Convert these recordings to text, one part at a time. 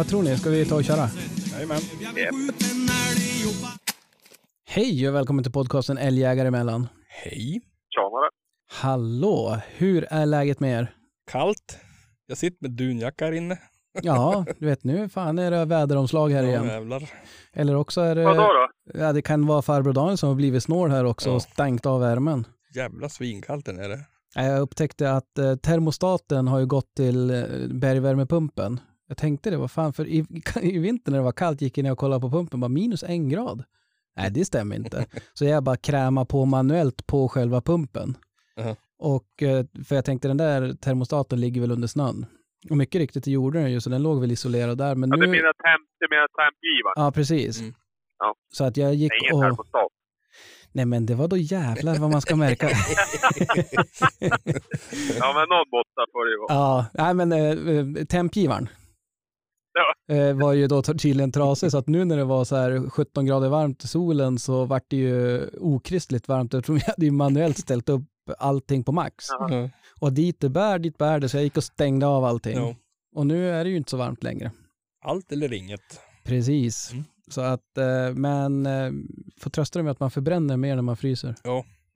Vad tror ni? Ska vi ta och köra? Jajamän. Jobbar Hej och välkommen till podcasten Älgjägare emellan. Hej. Tjenare. Hallå, hur är läget med er? Kallt. Jag sitter med dunjacka här inne. Ja, du vet nu fan är det väderomslag här Ja, igen. jävlar. Eller också är Vadå det, då? ja, det kan vara farbror Daniel som har blivit snål här också Ja. och stängt av värmen. Jävla svinkallt den är det. Ja, Jag upptäckte att eh, termostaten har ju gått till eh, bergvärmepumpen. Jag tänkte det, vad fan, för i, i vinter när det var kallt gick jag ner och kollade på pumpen, bara minus en grad. Nej, det stämmer inte. Så jag bara kräma på manuellt på själva pumpen. Jaha. Och eh, för jag tänkte den där termostaten ligger väl under snön. Och mycket riktigt det gjorde den ju, så den låg väl isolerad där. Men Ja, nu... du menar temp, tempgivaren? Ja, precis. Mm. Ja. Så att jag gick och... termostat. Nej men det var då jävlar vad man ska märka. Ja, men någon måtta får det ju vara. ja, nej men eh, tempgivaren. Ja. Eh, var ju då tydligen trasig så att nu när det var så här 17 grader varmt i solen så vart det ju okristligt varmt eftersom jag hade ju manuellt ställt upp allting på max. Ja. Ja. Och dit det bär, dit bär det så jag gick och stängde av allting. Ja. Och nu är det ju inte så varmt längre. Allt eller inget. Precis. Mm. Så att, eh, men eh, får trösta dig med att man förbränner mer när man fryser.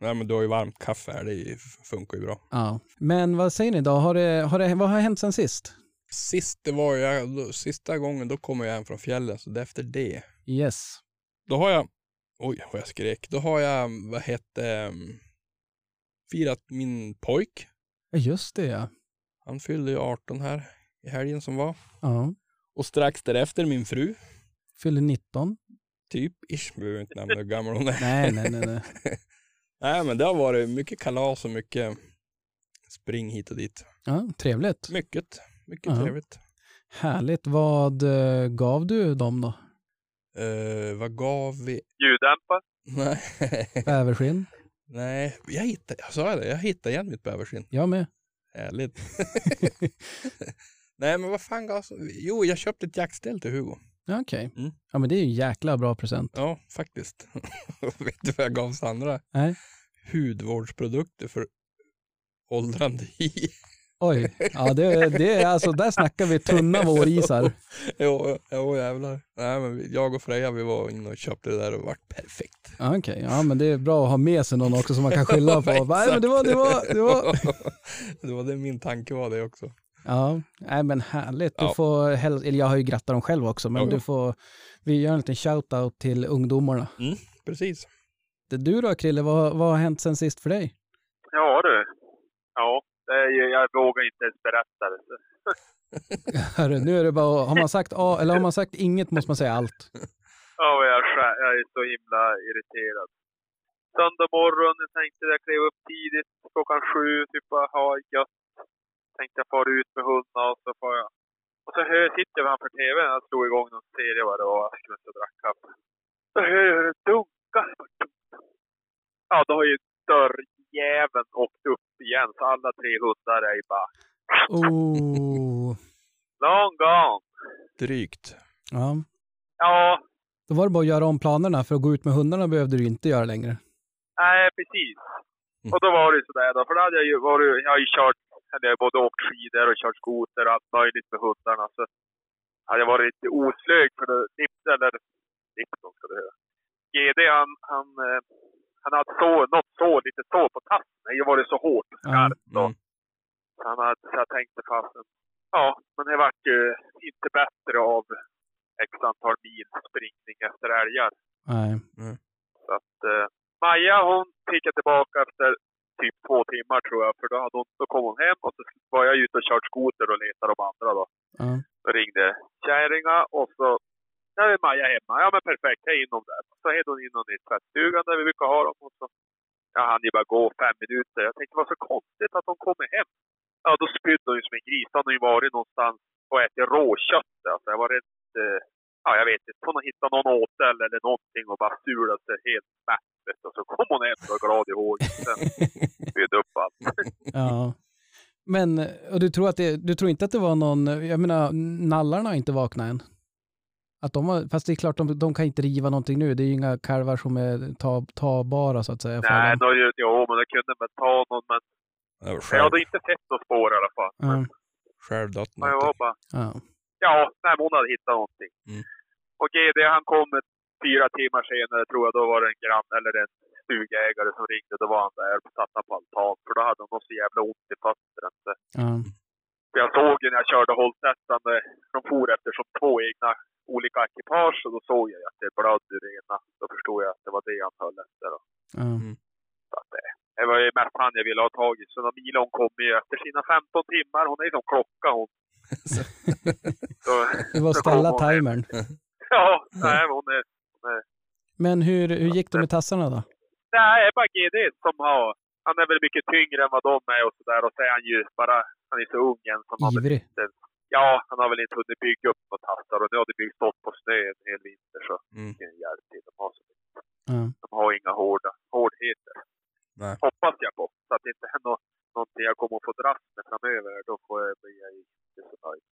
Nej men du har ju varmt kaffe här, det funkar ju bra. Ja. Men vad säger ni då? Har det, har det, vad har hänt sen sist? Sist det var jag, sista gången då kom jag hem från fjällen, så det är efter det. Yes. Då har jag, oj vad jag skrek, då har jag, vad hette, um, firat min pojk. Just det ja. Han fyllde ju 18 här i helgen som var. ja. Och strax därefter min fru, Fyller 19. typ, ish, behöver inte nämna hur gammal hon är. Nej, nej, nej. nej. Nej men det har varit mycket kalas och mycket spring hit och dit. Ja, trevligt. Mycket, mycket Ja. trevligt. Härligt. Vad eh, gav du dem då? Uh, vad gav vi? Ljuddämpare? Nej, Bäverskinn? nej, jag hittade, jag sa det, jag hittade igen mitt bäverskinn. Jag med. Härligt. Nej men vad fan gav Jo, jag köpte ett jaktställ till Hugo. Ja, Okej. Mm. Ja, men det är ju en jäkla bra present. Ja, faktiskt. Vet du vad jag gav Sandra? Nej. Hudvårdsprodukter för åldrande hi. Oj. Ja, det, det är alltså, där snackar vi tunna vårisar. jo, jo, jävlar. Nej, men jag och Freja vi var inne och köpte det där och vart perfekt. Ja, Okej, ja men det är bra att ha med sig någon också som man kan skylla på. Nej, men det var, det var, det var. det var det min tanke var det också. Ja, nej men härligt. Du Ja. får, häl- eller jag har ju grattat dem själv också, men ja. du får, vi gör en liten shout-out till ungdomarna. Precis. Det Du då Krille, vad, vad har hänt sen sist för dig? Ja du. Ja, det ju, jag vågar inte ens berätta det. Så. Hörru, nu är det bara, har man sagt A, eller har man sagt inget måste man säga allt. Ja, jag, jag är så himla irriterad. Söndag morgon, jag tänkte jag klev upp tidigt, klockan sju, typ bara ha gött. Tänkte jag fara ut med hundarna och så får jag... Och så hör, sitter jag framför tvn, jag slog igång någon serie vad det var, jag skulle inte drack kaffe. Så hör jag hur det dunkar. Ja, då har ju dörrjäveln åkt upp igen, så alla tre hundar är ju bara Oh. long gone. Drygt. Ja. Ja, Då var det bara att göra om planerna, för att gå ut med hundarna behövde du inte göra längre. nej precis. Och då var det sådär då, för då hade jag ju varit, jag har ju kört, eller jag både åkt skidor och kört skoter och allt möjligt med hundarna. Så hade jag varit lite oslög för det, eller Nipton ska du höra. GD han, han, eh, han hade så, något så, lite så på tassen. Det har ju varit så hårt och skarpt. då. Mm. Så, han hade, så jag tänkte fasen, ja, men det vart ju inte bättre av x antal mil springning efter älgar. Nej. Så att eh, Maja hon tickade tillbaka efter typ två timmar tror jag. För då, hade hon, då kom hon hem och så var jag ute och kört skoter och letade de andra då. Ja. Då ringde kärringa och så när är Maja hemma. Ja men perfekt, hej in dem där. Så hade hon in dem i tvättstugan där vi brukar ha dem. Och så, jag hann ju bara gå fem minuter. Jag tänkte det var så konstigt att de kommer hem. Ja då spydde hon ju som en gris. Han har ju varit någonstans och ätit råkött. Alltså jag var rätt, eh, ja jag vet inte. Hon har hittat någon åtel eller någonting och bara sulat sig helt mätt. Och så kom hon hem och var glad i håret. Sen spydde upp allt. Ja. Men, och du tror, att det, du tror inte att det var någon, jag menar, nallarna har inte vaknat än? Att de har, fast det är klart, de, de kan inte riva någonting nu. Det är ju inga kalvar som är ta, tagbara så att säga. Nej, då, jo men det kunde man ta någon. Men jag själv, hade inte sett något spår i alla fall. Men jag var någonting. bara, ja. Ja, nej, hon hade hittat någonting. Mm. Och GD han kom ett, fyra timmar senare tror jag, då var det en grann eller en stugägare som ringde. Då var han där och satt på altan. För då hade han något så jävla ont i fötterna. För jag såg ju när jag körde Holtettan, eh, de for efter som två egna olika ekipage och då såg jag att det blödde ur ena. Då förstod jag att det var det han höll efter. Då. ja. Så att det, det var ju mest han jag ville ha tag i. Så när Milon kom ju efter sina 15 timmar, hon är ju som klocka hon. Så, Det var ställa hon timern. Ja, nej men hon är Men hur, hur gick det med tassarna då? Nej, det är bara GD som har... Han är väl mycket tyngre än vad de är och sådär. Och så är han ju bara... Han är så ung än som Ivrig. inte... Ja, han har väl inte hunnit bygga upp några tassar. Och nu har det byggts stått på snö en hel vinter så... Mm. Vilken hjälp till. De har, så, de har inga hårda, hårdheter. Nej. Hoppas jag på. Så att det inte är nå, någonting jag kommer att få dras med framöver. Då får jag bli inte så nöjd.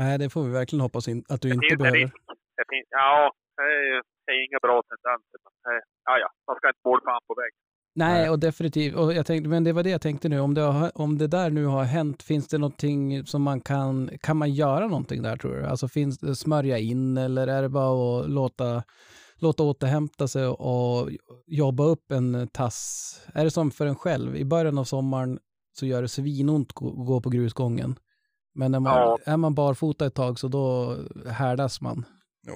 Nej, det får vi verkligen hoppas in, att du Det inte behöver. risk. Det finns, ja, det är, det är inga bra tendenser. Men det, ja, ja. Man ska inte måla fan på väggen. Nej, och definitivt. Och jag tänkte, men det var det jag tänkte nu. Om det, har, om det där nu har hänt, finns det någonting som man kan... Kan man göra någonting där tror du? Alltså finns det smörja in eller är det bara att låta, låta återhämta sig och jobba upp en tass? Är det som för en själv? I början av sommaren så gör det svinont att gå gå på grusgången. Men när man, Ja. är man barfota ett tag så då härdas man. Jo.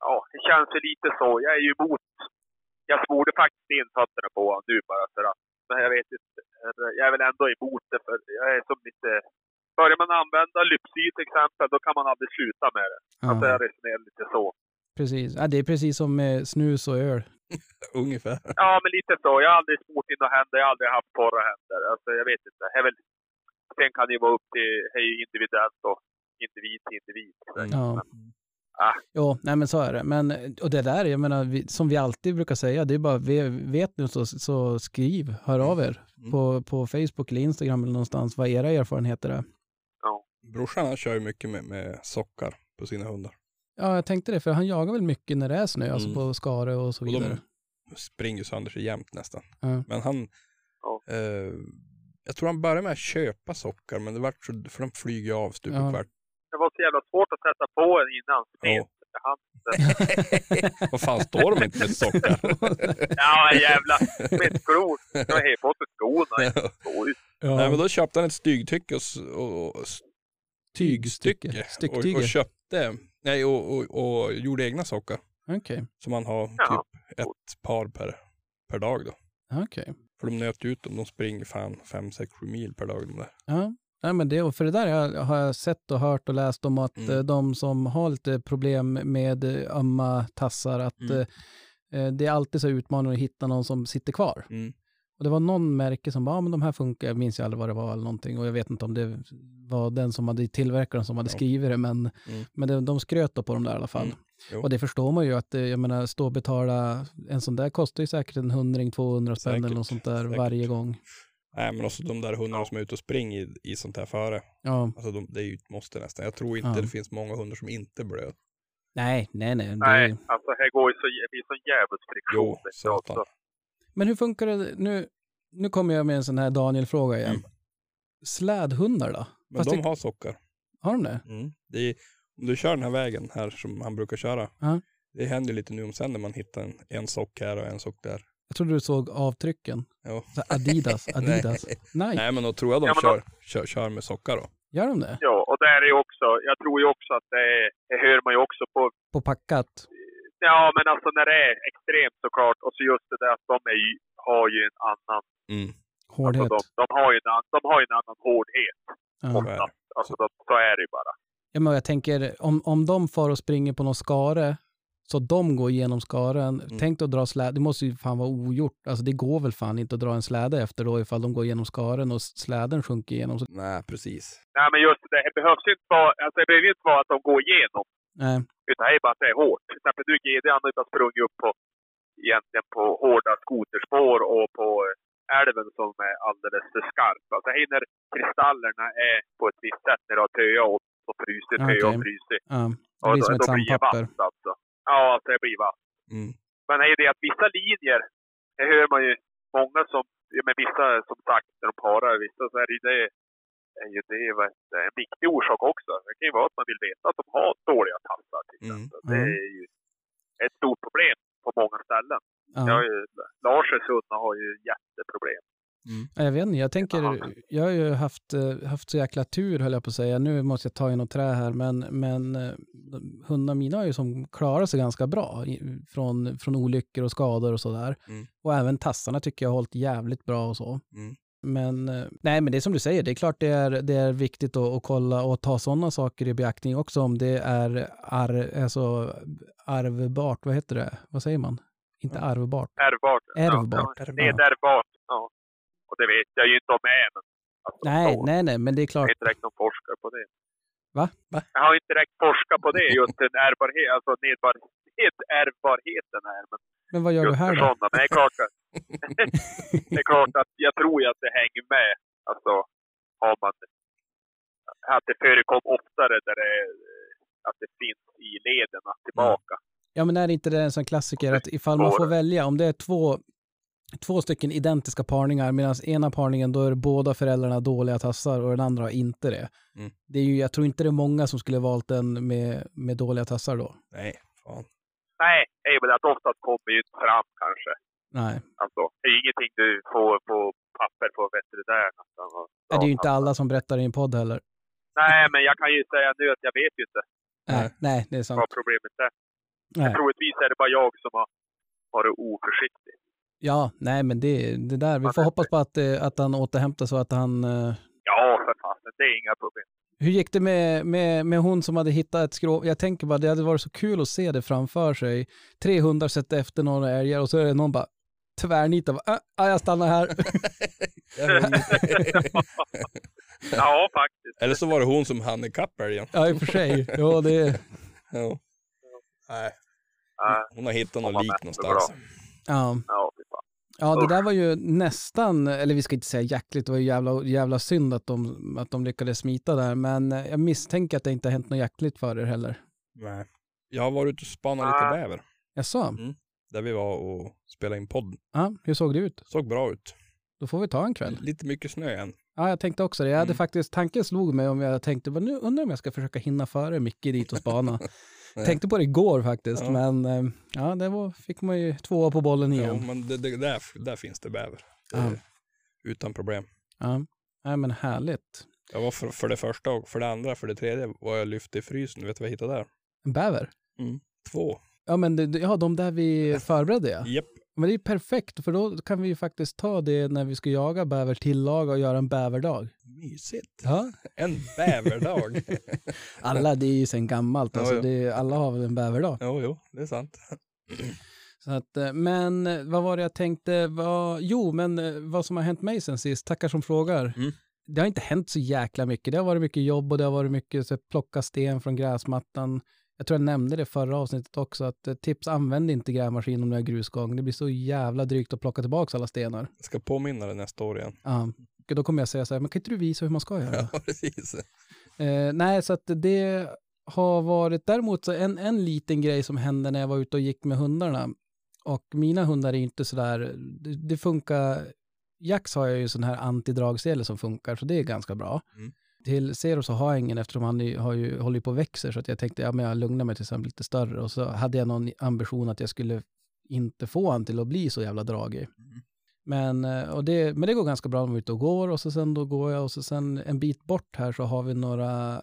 Ja, det känns ju lite så. Jag är ju emot. Jag smorde faktiskt in fötterna på honom nu bara för att. Men jag vet inte. Jag är väl ändå emot det för jag är som lite... Börjar man använda Lypsy till exempel, då kan man aldrig sluta med det. Alltså Ja, jag resonerar lite så. precis. Ja, det är precis som med snus och öl. Ungefär. Ja, men lite så. Jag har aldrig smort in några händer. Jag har aldrig haft torra händer. Alltså jag vet inte. Är väl... Sen kan det ju vara upp till... Det är ju individuellt och individ till individ. Ja. Ah. Jo, nej men så är det. Men, och det där, jag menar, vi, som vi alltid brukar säga, det är bara, vi, vet nu så, så skriv, hör av er Mm. på, på Facebook eller Instagram eller någonstans vad era erfarenheter är. Brorsan han kör ju mycket med, med sockar på sina hundar. Ja, jag tänkte det, för han jagar väl mycket när det är snö, alltså Mm. på skare och så Och vidare. de springer sönder sig jämt nästan. Ja. Men han, Ja. eh, jag tror han började med att köpa sockar, men det vart så, för de flyger av stup Ja. och kvart. Det var så jävla svårt att sätta på en innan. Ja. Han, Vad fan står de inte med sockar? ja, jävla smettklo. Jag har helt på sig skorna. Ja. Nej men då köpte han ett stygtycke och, och, och tygstycke. Och, och köpte, nej och, och, och gjorde egna sockar. Okej, Som han har Ja. typ ett par per, per dag då. okej. För de nöt ut dem, de springer fan 5, 6, 7 mil per dag de där. Ja. Nej, men det, och för det där har jag- sett och hört och läst om att Mm. eh, de som har lite problem med eh, ömma tassar, att Mm. eh, det är alltid så utmanande att hitta någon som sitter kvar. Mm. Och det var någon märke som bara, ja men de här funkar, jag minns ju aldrig vad det var eller någonting och jag vet inte om det var den som hade tillverkaren som hade skrivit det, men, Mm. men det, de skröt på dem där i alla fall. Mm. Och det förstår man ju att, jag menar, stå och betala, en sån där kostar ju säkert en hundring, 200 spänn eller något sånt där säkert. varje gång. Nej, men också de där hundarna som är ute och springer i, i sånt här före. Ja. Alltså de, det är ju ett måste nästan. Jag tror inte Ja. det finns många hundar som inte blöder. Nej, nej, nej. Det... Nej, alltså här går ju så, det blir sån jävligt friktion. Jo, du, satan. Men hur funkar det nu? Nu kommer jag med en sån här Daniel-fråga igen. Mm. Slädhundar då? Men Fast de det- har sockar. Har de det? Mm. Det är, om du kör den här vägen här som han brukar köra. Ja. Det händer lite nu om sen när man hittar en, en sock här och en sock där. Jag trodde du såg avtrycken. Ja. Så Adidas, Adidas. Nej. Nej, Nej, men då tror jag de Ja, kör, kör, kör med sockar då. gör de det? Ja, och där är ju också, jag tror ju också att det, är, det hör man ju också på, På packat? ja men alltså när det är extremt såklart, och så just det där att de är har ju en annan, Mm. alltså Hårdhet? de, de, har ju en, de har ju en annan hårdhet Ja. Så är det. oftast. Alltså de, så är det ju bara. Ja, men jag tänker, om, om de far och springer på någon skare, så de går igenom skaren. Mm. Tänk att dra släde, det måste ju fan vara ogjort. Alltså det går väl fan inte att dra en släde efter då ifall de går igenom skaren och släden sjunker igenom. Så, Nej, precis. Nej men just det, det behövs inte vara, alltså det behöver inte vara att de går igenom. nej, Utan det är bara att det är hårt. Till exempel du GD, han har sprungit upp på, egentligen på hårda skoterspår och på eh, älven som är alldeles för skarp. Alltså här när kristallerna är på ett visst sätt när du har töat och, frusit, Ja, töat och okej. frusit. ja, det Ja, blir som ett sandpapper. alltså. Ja, alltså det blir vass. Mm. Men det är ju det att vissa linjer, det hör man ju många som, men vissa som sagt när de parar, vissa så är det ju det, är ju det det, en viktig orsak också. Det kan ju vara att man vill veta att de har dåliga tassar till Mm. exempel. Det Mm. är ju ett stort problem på många ställen. Jag har Ja. ju, Lars hundar har ju jätteproblem. Ja, Jag vet inte, jag tänker, Ja. jag har ju haft, eh, haft så jäkla tur höll jag på att säga. Nu måste jag ta i något trä här, men, men eh, hundarna mina har ju som klarat sig ganska bra i- från, från olyckor och skador och sådär. Mm. Och även tassarna tycker jag har hållit jävligt bra och så. Mm. Men, eh, nej men det är som du säger, det är klart det är, det är viktigt att, att kolla och ta sådana saker i beaktning också om det är ar, alltså, arvbart, vad heter det? Vad säger man? Inte arvbart. Ärvbart. Ärvbart. Ja, nedärvbart. Ja. Och det vet jag ju inte om jag är. Alltså, Nej, så. nej, nej, men det är Jag klart. har inte direkt någon forskare på det. Va? Va? Jag har inte direkt forskat på det, just den ärbarhet, alltså nedärbarhet, ärbarheten är. Men Men vad gör du här då? sådana. Men det är klart att, det är klart att jag tror att det hänger med. Alltså, har man, att det förekom oftare där det, att det finns i lederna tillbaka. Ja, men är det inte det en sån klassiker att ifall man får välja, om det är två, två stycken identiska parningar, medan ena parningen då är båda föräldrarna dåliga tassar och den andra har inte det. Mm. det är ju, jag tror inte det är många som skulle valt den med, med dåliga tassar då. Nej, fan. Nej, är väl att oftast kommer ju inte fram kanske. Nej. Alltså, det är ju ingenting du får på papper på veterinären. Alltså, det är ju inte alla som berättar i en podd heller. Nej, men jag kan ju säga nu att jag vet ju inte Nej, Nej. nej det är sant. vad problemet är. Nej. Troligtvis är det bara jag som har varit oförsiktig. Ja, nej men det, det där, vi får hoppas på att, eh, att han återhämtar så att han... eh, Ja, för fasen, det är inga problem. Hur gick det med, med, med hon som hade hittat ett skrov? Jag tänker bara, det hade varit så kul att se det framför sig. Tre hundar sätter efter några älgar och så är det någon bara tvärnitar. Ah, ah, jag stannar här. Ja, faktiskt. Eller så var det hon som hann ikapp älgen. ja, i och för sig. Ja, det, Ja. Nej, hon har hittat något lik någonstans. ja. ja. Ja, det där var ju nästan, eller vi ska inte säga jäkligt, det var ju jävla, jävla synd att de, att de lyckades smita där. Men eh, jag misstänker att det inte har hänt något jäkligt för er heller. Nej. Jag har varit ute och spanat lite Ah. bäver. Jag sa, Mm. Där vi var och spelade in podd. ja, hur såg det ut? Såg bra ut. Då får vi ta en kväll. Lite mycket snö än. Ja, jag tänkte också det. Jag hade Mm. faktiskt, tanken slog mig om jag tänkte, "Vad nu undrar om jag ska försöka hinna före Micke dit och spana. Nej. tänkte på det igår faktiskt, Ja. men eh, ja, det var, fick man ju tvåa på bollen Jo, igen. men det, det, där, där finns det bäver. Ja. Utan problem. Ja, ja men härligt. Jag var för, för det första och för det andra, för det tredje var jag lyfte i frysen. Vet du vad jag hittade där? En bäver? Två. Ja, men det, ja, de där vi förberedde ja. Japp. Men det är perfekt, för då kan vi ju faktiskt ta det när vi ska jaga bäver, tillaga och göra en bäverdag. Mysigt. Ja. En bäverdag. Alla, det är ju sen gammalt, alltså, ja. Det, alla har väl en bäverdag. jo, jo, det är sant. Så att, eh, men eh, vad var det jag tänkte? Vad, jo, men eh, vad som har hänt mig sen sist, tackar som frågar. Mm. Det har inte hänt så jäkla mycket. Det har varit mycket jobb och det har varit mycket så, plocka sten från gräsmattan. Jag tror jag nämnde det förra avsnittet också, att tips använd inte grävmaskin om du har grusgång. Det blir så jävla drygt att plocka tillbaka alla stenar. Jag ska påminna dig nästa år igen. Ja. Och Då kommer jag säga så här, men kan inte du visa hur man ska göra? Ja, precis. Eh, nej, så att det har varit däremot så en, en liten grej som hände när jag var ute och gick med hundarna. Och mina hundar är inte sådär, det, det funkar, Jax har jag ju sån här antidragsele som funkar, så det är ganska bra. Mm. Till Zero så har jag ingen eftersom han har ju, håller ju på och växer, så att jag tänkte, ja men jag lugnar mig tills han blir lite större. Och så hade jag någon ambition att jag skulle inte få han till att bli så jävla dragig. Mm. Men, eh, och det, men det går ganska bra om vi är ute och går och så sen då går jag och så sen en bit bort här så har vi några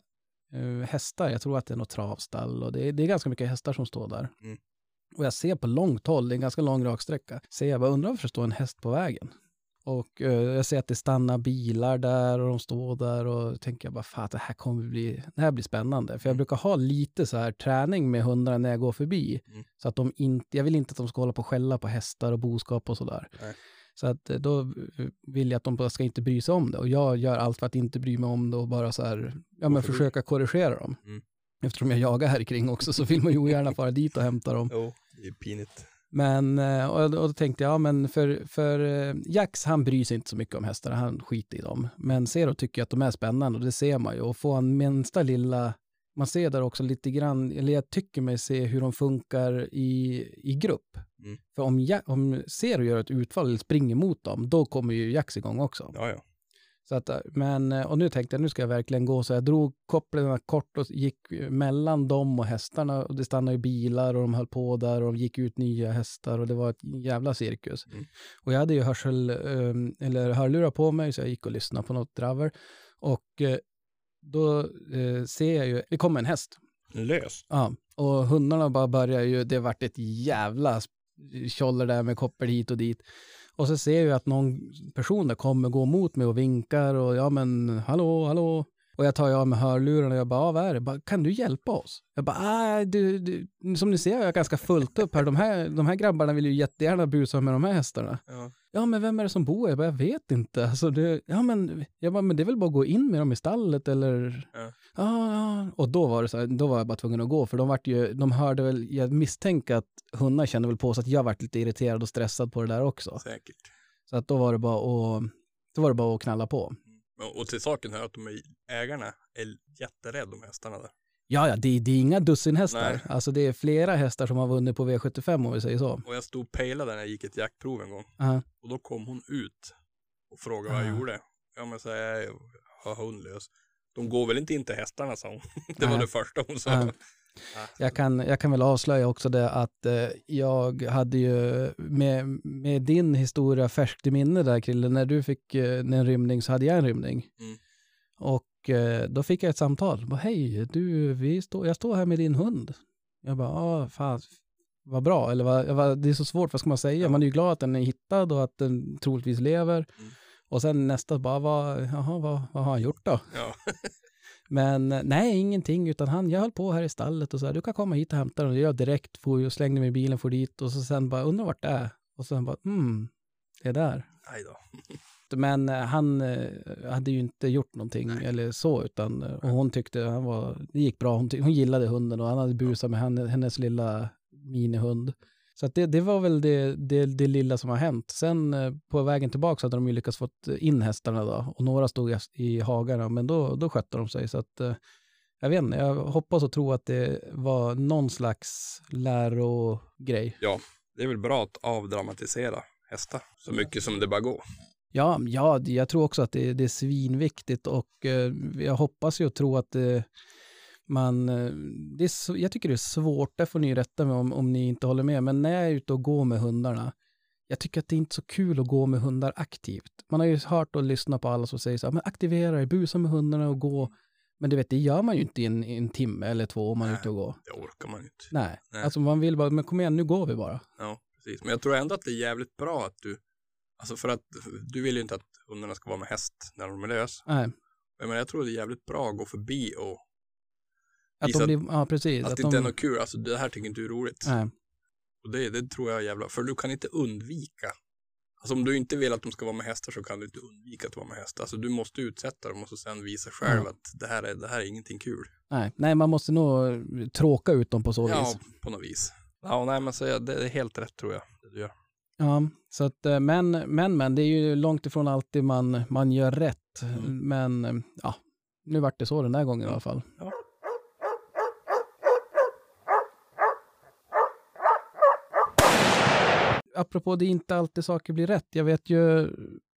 eh, hästar. Jag tror att det är något travstall och det är, det är ganska mycket hästar som står där. Mm. Och jag ser på långt håll, det är en ganska lång raksträcka, ser jag bara undrar varför det står en häst på vägen. Och eh, jag ser att det stannar bilar där och de står där och tänker jag bara fan det här kommer bli, det här blir spännande. För jag Mm. brukar ha lite så här träning med hundarna när jag går förbi. Mm. Så att de inte, jag vill inte att de ska hålla på och skälla på hästar och boskap och sådär. Nej. Så att eh, då vill jag att de bara ska inte bry sig om det. Och jag gör allt för att inte bry mig om det och bara så här, ja men försöka korrigera dem. Mm. Eftersom jag jagar här kring också så vill man ju ogärna fara dit och hämta dem. Jo, det är pinigt. Men, eh, och, och då tänkte jag, ja men för, för eh, Jax, han bryr sig inte så mycket om hästarna, han skiter i dem. Men Zero tycker att de är spännande och det ser man ju. Och får han minsta lilla, man ser där också lite grann, eller jag tycker mig se hur de funkar i, i grupp. Mm. För om, Ja- om Zero gör ett utfall eller springer mot dem, då kommer ju Jax igång också. Ja, ja. Så att, eh, men, eh, och nu tänkte jag, nu ska jag verkligen gå. Så jag drog kopplingarna kort och gick mellan dem och hästarna. Och det stannade ju bilar och de höll på där och de gick ut nya hästar och det var ett jävla cirkus. Mm. Och jag hade ju hörsel, eh, eller hörlurar på mig så jag gick och lyssnade på något draver. Och eh, då ser jag ju, det kommer en häst. Lös. Ja, och hundarna bara börjar ju, det vart ett jävla tjoller där med koppel hit och dit. Och så ser jag att någon person där kommer gå mot mig och vinkar och ja men hallå, hallå. Och jag tar av mig hörlurarna och jag bara, ah, vad är det? Bara, kan du hjälpa oss? Jag bara, ah, du, du, som ni ser jag är ganska fullt upp här. De här, de här grabbarna vill ju jättegärna busa med de här hästarna. Ja. Ja, men vem är det som bor? Jag bara, jag vet inte. Alltså, det, ja, men, jag bara, men det är väl bara att gå in med dem i stallet eller? Ja. Ja, ja. Och då var det så här, då var jag bara tvungen att gå, för de vart ju, de hörde väl, jag misstänker att hundar kände väl på sig att jag vart lite irriterad och stressad på det där också. Säkert. Så att då var det bara att, då var det bara att knalla på. Och- Och till saken hör att de är, ägarna är jätterädda om hästarna där. Ja, ja, det, det är inga dussinhästar. Nej. Alltså det är flera hästar som har vunnit på V75 om vi säger så. Och jag stod och pejlade när jag gick ett jaktprov en gång. Ja. Och då kom hon ut och frågade vad jag gjorde. Ja men så här, jag har hundlös. De går väl inte in till hästarna sa hon. Det var Nej. det första hon sa. Ja. Jag kan, jag kan väl avslöja också det att eh, jag hade ju med, med din historia färskt i minne där Krille, när du fick eh, en rymning så hade jag en rymning. Mm. Och eh, då fick jag ett samtal. Bara, Hej, du, vi står, jag står här med din hund. Jag bara, fan, vad bra. Eller vad, det är så svårt, vad ska man säga? Man är ju glad att den är hittad och att den troligtvis lever. Mm. Och sen nästa bara, vad, jaha, vad, vad har han gjort då? Ja. Men eh, nej, ingenting, utan han, jag höll på här i stallet och så här, du kan komma hit och hämta den. Och jag direkt for och slängde mig i bilen, for dit och så sen bara, undrar vart det är. Och sen bara, mm, det är där. Nej då. Men eh, han eh, hade ju inte gjort någonting Nej. eller så, utan eh, och hon tyckte han var, det gick bra. Hon, hon gillade hunden och han hade busat med henne, hennes lilla minihund. Så att det, det var väl det, det, det lilla som har hänt. Sen på vägen tillbaka så hade de ju lyckats få in hästarna då och några stod i- hagarna, men då, då skötte de sig. Så att jag vet inte, jag hoppas och tror att det var någon slags lärogrej. Det är väl bra att avdramatisera hästar så mycket som det bara går. Ja, ja, jag tror också att det, det är svinviktigt och eh, jag hoppas ju och tror att det, man, eh, det är, jag tycker det är svårt, där får ni rätta mig om, om ni inte håller med, men när jag är ute och går med hundarna, jag tycker att det är inte så kul att gå med hundar aktivt. Man har ju hört och lyssnat på alla som säger så här, men aktivera er, busa med hundarna och gå. Men du vet, det gör man ju inte i en, i en timme eller två om man är Nej. ute och går. Det orkar man inte. Nej, Nej. alltså man vill bara, men kom igen, nu går vi bara. Ja, precis. Men jag tror ändå att det är jävligt bra att du, alltså för att du vill ju inte att hundarna ska vara med häst när de är lös. Nej, Men jag tror det är jävligt bra att gå förbi och att Visa de blir, ja precis. att, att det inte de, är något kul. Alltså det här tycker inte du är roligt. nej. Och det, det tror jag är jävla, för du kan inte undvika. Alltså om du inte vill att de ska vara med hästar så kan du inte undvika att vara med hästar. Alltså du måste utsätta dem och så sen visa själv Ja. att det här är, det här är ingenting kul. Nej, nej, man måste nog tråka ut dem på så Ja, vis. på något vis. Ja, nej men så det är helt rätt tror jag. Det du gör. Ja, så att, eh, men, men, men, det är ju långt ifrån alltid man, man gör rätt. Mm. Men, eh, ja, nu vart det så den där gången i alla fall. Ja. Apropå det är inte alltid saker blir rätt. Jag vet ju,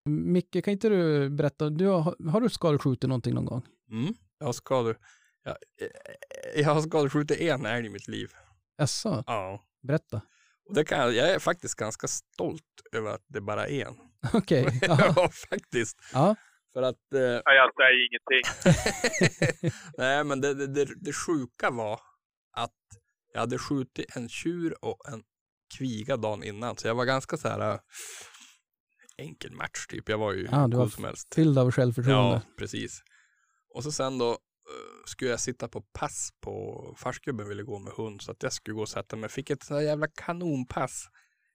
Micke, kan inte du berätta, du har, har du skadeskjutit någonting någon gång? Mm. Jag har skador. Jag, eh, jag har skadeskjutit en älg i mitt liv. Jaså, Ja. berätta. Och det kan jag, jag är faktiskt ganska stolt över att det bara är en. Okej, ja. ja, faktiskt. ja. För att, eh, Nej, jag säger ingenting. nej men det, det, det, det sjuka var att jag hade skjutit en tjur och en kviga dagen innan. Så jag var ganska så här äh, enkel match typ. Jag var ju Ja, du var som helst. Fylld av självförtroende. Ja, precis. Och så sen då eh, skulle jag sitta på pass på, farsgubben ville gå med hund så att jag skulle gå och sätta mig. Fick ett sånt där jävla kanonpass.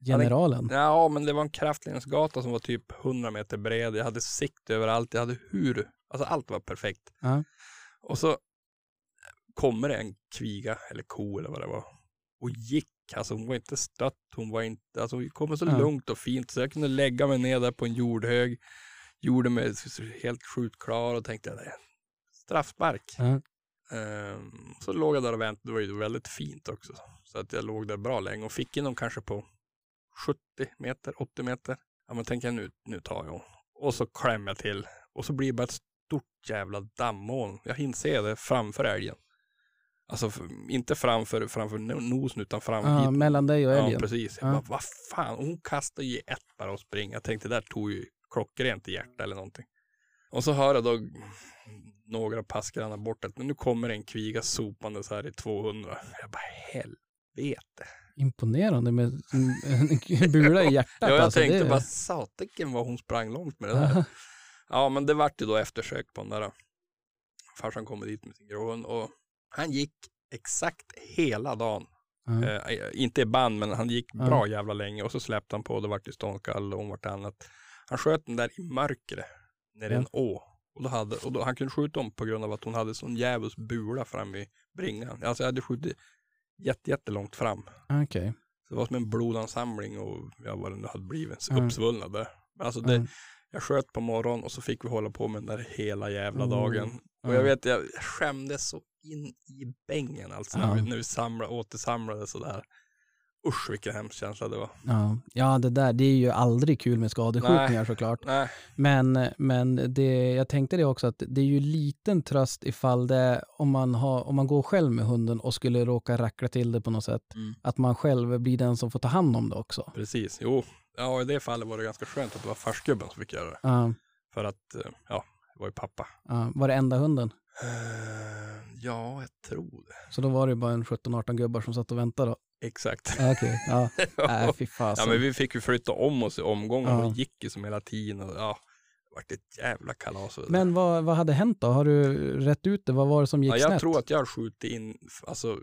Generalen. Ja, men det var en kraftledningsgata som var typ 100 meter bred. Jag hade sikt överallt. Jag hade hur, alltså allt var perfekt. Ja. Och så kommer det en kviga eller ko eller vad det var och gick. Alltså hon var inte stött, hon var inte, alltså hon kom så Ja. lugnt och fint så jag kunde lägga mig ner där på en jordhög. Gjorde mig helt skjutklar och tänkte straffspark. Ja. Ehm, så låg jag där och väntade, det var ju väldigt fint också. Så att jag låg där bra länge och fick in dem kanske på 70 meter, 80 meter. Ja men tänkte jag nu, nu tar jag. Och så klämmer jag till. Och så blir det bara ett stort jävla dammoln. Jag hinner se det framför älgen. Alltså inte framför, framför no- nosen utan fram Ja, hit. mellan dig och Ja, älgen. precis. Jag Ja. bara, vad fan. Hon kastade ju ett bara och springa. Jag tänkte, det där tog ju klockrent i hjärta eller någonting. Och så hör jag då några passgrannar bort att nu kommer en kviga sopande så här i 200. Jag bara, helvete. Imponerande med en- bula i hjärtat. Ja, jag alltså, tänkte det... bara, satiken vad hon sprang långt med det där. Ja, men det vart ju då eftersök på den där. Farsan kommer dit med sin gråhund och han gick exakt hela dagen. Ja. Eh, inte i band, men han gick bra jävla länge och så släppte han på och det vart ju ståndkall och om vartannat. Han sköt den där i mörkret i Ja. en å. Och, då hade, och då, han kunde skjuta om på grund av att hon hade sån djävulsk bula fram i bringan. Alltså jag hade skjutit jätte, jättelångt fram. Okej. Så det var som en blodansamling och ja, vad det nu hade blivit, Ja. uppsvullnad där. Men Alltså det, Ja. jag sköt på morgonen och så fick vi hålla på med den där hela jävla Oh. dagen. Och Ja. jag vet, jag skämdes så in i bängen alltså när vi, när vi samlade, återsamlade sådär. Usch vilken hemsk känsla det var. Ja. ja, det där, det är ju aldrig kul med skadeskjutningar Nej. såklart. Nej, Men, men det, jag tänkte det också att det är ju liten tröst ifall det, om man, har, om man går själv med hunden och skulle råka rackla till det på något sätt, Mm. att man själv blir den som får ta hand om det också. precis. Jo, ja i det fallet var det ganska skönt att det var farsgubben som fick göra det. Ja, För att, eh, ja, det var ju pappa. ja. var det enda hunden? Eh, ja, jag tror det. Så då var det ju bara en 17-18 gubbar som satt och väntade då? Exakt. Ja, Okej, ja. Nej, fy fasen. Ja, men vi fick ju flytta om oss i omgångar Ja. och gick ju som hela tiden. Och, ja, det vart ett jävla kalas. Men vad, vad hade hänt då? Har du rätt ut det? Vad var det som gick ja, jag snett? tror att jag har skjutit in alltså,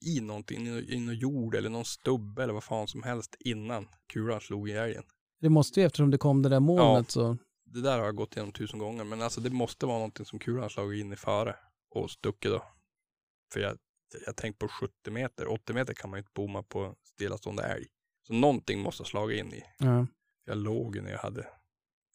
i någonting, i, någon jord eller någon stubbe eller vad fan som helst innan kulan slog i älgen. Det måste ju eftersom det kom det där molnet så... Det där har jag gått igenom tusen gånger, men alltså det måste vara någonting som kulan slagit in i före och stuckit då. För jag, jag tänkte på 70 meter, 80 meter kan man ju inte bomma på stillastående älg. Så någonting måste ha slagit in i. Ja, Jag låg ju när jag hade,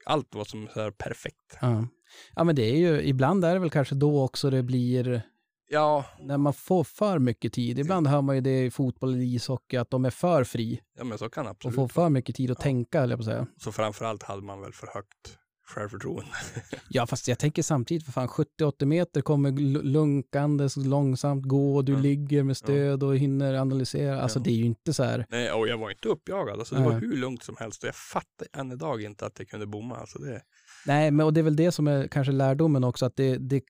allt var som så här perfekt. ja. ja, men det är ju, ibland är det väl kanske då också det blir, Ja, när man får för mycket tid. Ibland hör man ju det i fotboll eller ishockey, att de är för fri ja men så kan det och absolut får för mycket tid att Ja. tänka, jag på att säga. Så framförallt hade man väl för högt självförtroende. Ja, fast jag tänker samtidigt, för fan, 70-80 meter kommer lunkandes långsamt gå och du Ja. ligger med stöd och hinner analysera. Alltså Ja. det är ju inte så här, Nej, och jag var inte uppjagad. Alltså, det var Nej. hur lugnt som helst. Jag fattar än idag inte att jag kunde bomma. Alltså, det, nej, men och det är väl det som är kanske lärdomen också, att det, det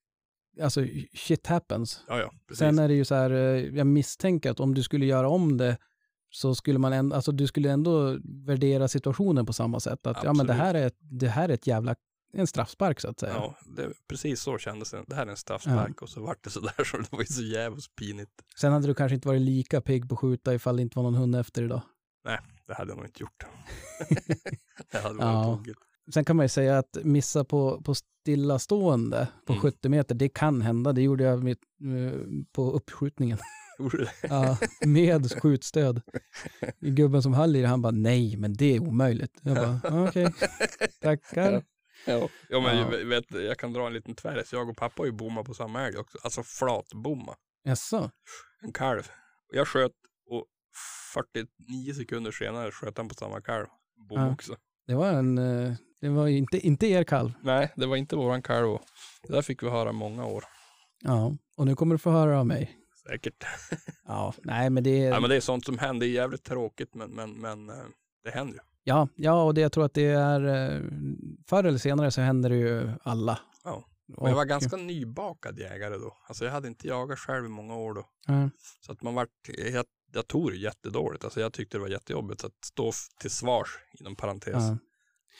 alltså shit happens. ja, ja. Sen är det ju så här, eh, jag misstänker att om du skulle göra om det så skulle man ändå, alltså du skulle ändå värdera situationen på samma sätt. Att ja men det här är, det här är ett jävla, en straffspark så att säga. Ja, det, precis så kändes det. Det här är en straffspark och så vart det sådär så det var ju så jävligt pinigt. Sen hade du kanske inte varit lika pigg på att skjuta ifall det inte var någon hund efter idag. Det hade jag nog inte gjort. det hade varit Ja. tokigt. Sen kan man ju säga att missa på, på stillastående på Mm. 70 meter, det kan hända. Det gjorde jag mitt, eh, på uppskjutningen. Gjorde det? Ja, med skjutstöd. Gubben som höll i det, han bara nej, men det är omöjligt. Jag bara "Ja, okej, tackar. Ja, ja men Ja. Jag, vet, jag kan dra en liten tvärris. Jag och pappa har ju bommat på samma älg också. Alltså flatbomma. Jaså? En kalv. Jag sköt och 49 sekunder senare sköt han på samma kalv. Bom Ja. också. Det var en, eh, det var inte, inte er kalv. Nej, det var inte våran kalv. Det där fick vi höra många år. Ja, och nu kommer du få höra av mig. Säkert. Ja, nej men det är, Ja, men det är sånt som händer. Det är jävligt tråkigt men, men, men eh, det händer ju. ja, ja, och det jag tror att det är, eh, förr eller senare så händer det ju alla. Ja. Och jag var ganska nybakad jägare då. Alltså jag hade inte jagat själv i många år då. Ja, Så att man vart, jag, jag tog det jättedåligt. Alltså jag tyckte det var jättejobbigt att stå till svars inom parentes. ja.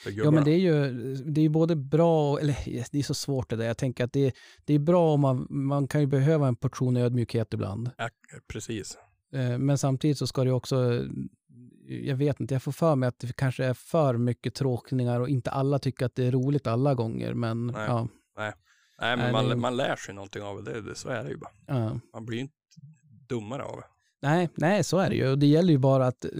Ja, men det är ju det är ju både bra, eller det är så svårt det där. Jag tänker att det, det är bra om man, man kan ju behöva en portion ödmjukhet ibland. Ja, precis. Eh, Men samtidigt så ska det också, jag vet inte, jag får för mig att det kanske är för mycket tråkningar och inte alla tycker att det är roligt alla gånger. Men Nej. ja, Nej, men Nej, man, det- man lär sig någonting av det. det. Så är det ju bara. ja. Man blir ju inte dummare av det. Nej, nej, så är det ju. Och det gäller ju bara att, eh,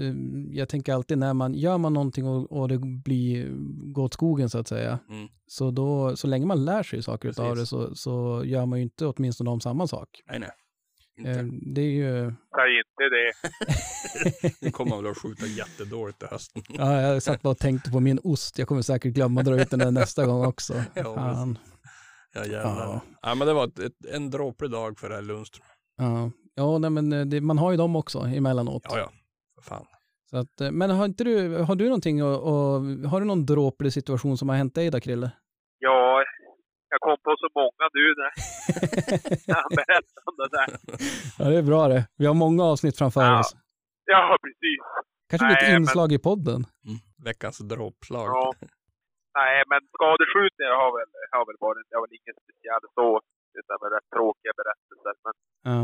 jag tänker alltid när man gör man någonting och, och det blir, går åt skogen så att säga, Mm. så då, så länge man lär sig saker av det så, så gör man ju inte åtminstone om samma sak. Nej, nej. Inte. Eh, Det är ju, Säg inte det. Nu kommer man väl att skjuta jättedåligt i hösten. ja, jag satt bara och tänkte på min ost, jag kommer säkert glömma att dra ut den där nästa gång också. Ja, Fan. Ja, jävlar. Ja. Ja. men det var ett, ett, en dråplig dag för det här Lundström. Ja, ja nej, men eh, det, man har ju dem också emellanåt. Ja, ja. För fan. Så att, eh, men har inte du, har du någonting och, och har du någon dråplig situation som har hänt dig då, Krille? Ja, jag kom på så många nu när han berättade om det där. Ja, det är bra det. Vi har många avsnitt framför Ja. oss. Ja, precis. Kanske blir ett Nej, men- inslag i podden. Mm. Veckans dråpslag. Ja. Nej, men skadeskjutningar har väl, har väl varit, det har väl inget speciellt så. Utan väl rätt tråkiga berättelser. Men, Ja.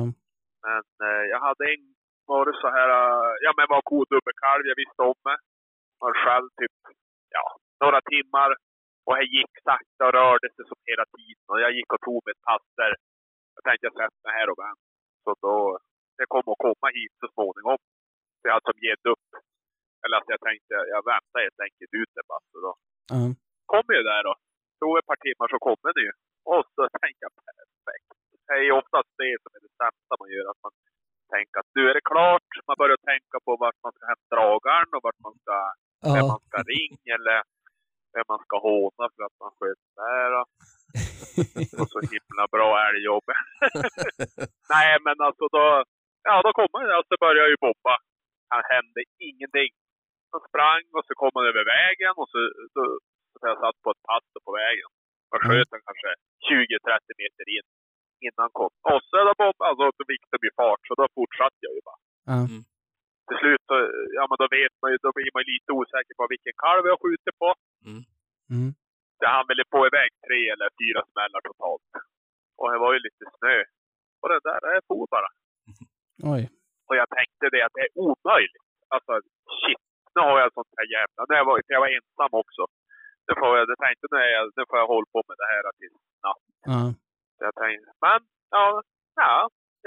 Men eh, jag hade en, var det så här, eh, ja men var kodubbelkalv, jag visste om det. Var själv typ, ja, några timmar. Och jag gick sakta och rörde sig som hela tiden. Och jag gick och tog mig ett pass där. Jag tänkte jag sätter mig här och vänt. Så då, det kommer att komma hit så småningom. Så jag hade som gett upp. Eller att jag tänkte, jag väntar helt enkelt ut det bara. Så då Ja. kommer ju där då. Tog ett par timmar så kommer det ju. Och så tänker jag är ju oftast det som är det sämsta man gör. Att man tänker att nu är det klart. Man börjar tänka på vart man ska hämta dragaren och vart man ska, vem Ja. man ska ringa eller vem man ska håna för att man sköt där. då. Och så himla bra älgjobb. Nej men alltså då, ja då kom han och så började jag ju bomba. Det hände ingenting. Så sprang och så kom han över vägen och så, så, så jag satt på ett pass på vägen. Och sköt den kanske 20-30 meter in innan kom. Och så då bombade, alltså då fick det bli fart så då fortsatte jag ju bara. Ja. Till slut så, ja men då vet man ju, då blir man ju lite osäker på vilken kalv jag skjuter på. Mm. Så han ville få iväg tre eller fyra smällar totalt. Och det var ju lite snö. Och det där, det for bara. Oj. Och jag tänkte det att det är omöjligt. Alltså shit, nu har jag sånt här jävla... När jag var, jag var ensam också. Nu får jag, jag tänkte nu, är jag, nu får jag hålla på med det här till natt. Ja. Så jag tänkte, men ja, ja.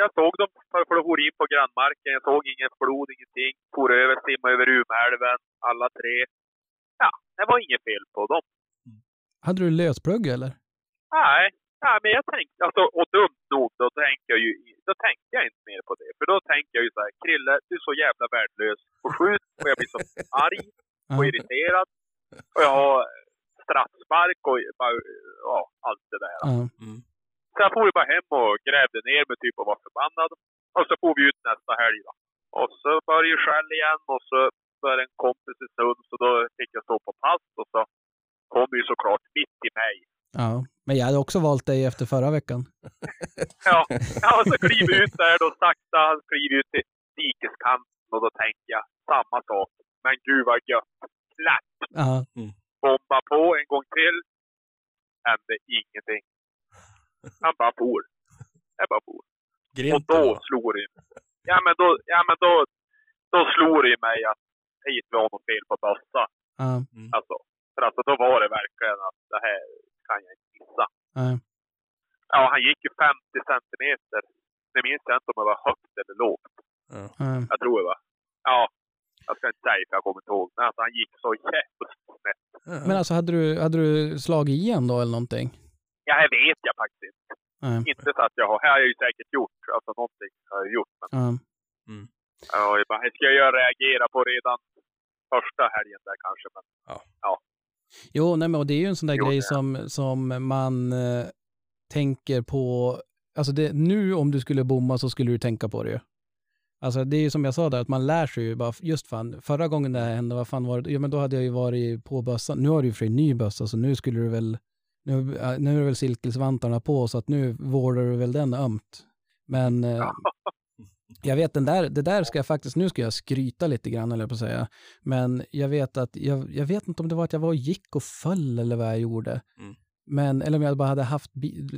Jag såg dem för de for in på grannmarken. Jag såg ingen blod, ingenting. For över, simmade över Umeälven, alla tre. Ja, det var inget fel på dem. Hade du lösplugg eller? Nej, nej, men jag tänkte, alltså, och dumt nog, då tänkte jag ju, då tänkte jag inte mer på det. För då tänkte jag ju så här, Krille, du är så jävla värdelös. Och skjut, och jag blir så arg och irriterad. Och jag har straffspark och ja, allt det där. Mm. Så jag for ju bara hem och grävde ner mig typ och var förbannad. Och så får vi ut nästa helg då. Och så började ju skäll igen och så var en kompis i Sund så då fick jag stå på pass och så kom ju såklart mitt i mig. ja. Men jag hade också valt dig efter förra veckan. Ja, ja och så kliver ut där då sakta, han kliver ut till dikeskanten och då tänker jag samma sak. Men gud vad gött. Klapp! Ja. Bomba på en gång till. Hände ingenting. Han bara for. Jag bara for. Och Grint då eller? slår det Ja men då, ja, men då, då slår det ju mig att hit var något fel på bössa. Ja. Alltså, För alltså då var det verkligen att det här kan jag inte missa. Nej. Ja, han gick ju 50 centimeter. Det minns jag inte om det var högt eller lågt. Nej. Jag tror det var. Ja, jag ska inte säga för jag kommer inte ihåg. Men alltså han gick så jävligt snett. Men alltså hade du, hade du slagit igen då eller någonting? Ja, det vet jag faktiskt inte. Nej. Inte så att jag har. Det har jag ju säkert gjort. Alltså någonting har jag gjort. Men Ja. jag bara, det ska jag reagera på redan första helgen där kanske. Men Jo, nej, men och det är ju en sån där Jo, grej som, som man eh, tänker på. Alltså det, nu om du skulle bomma så skulle du tänka på det ju. Alltså det är ju som jag sa där, att man lär sig ju bara, just fan, förra gången det här hände, vad fan var det? Ja men då hade jag ju varit på bössan. Nu har du ju för sig en ny bössa, så nu skulle du väl, nu, nu är det väl silkesvantarna på, så att nu vårdar du väl den ömt. Men eh, jag vet den där, det där ska jag faktiskt, nu ska jag skryta lite grann eller på att säga. Men jag vet att, jag, jag vet inte om det var att jag var och gick och föll eller vad jag gjorde. Mm. Men, eller om jag bara hade haft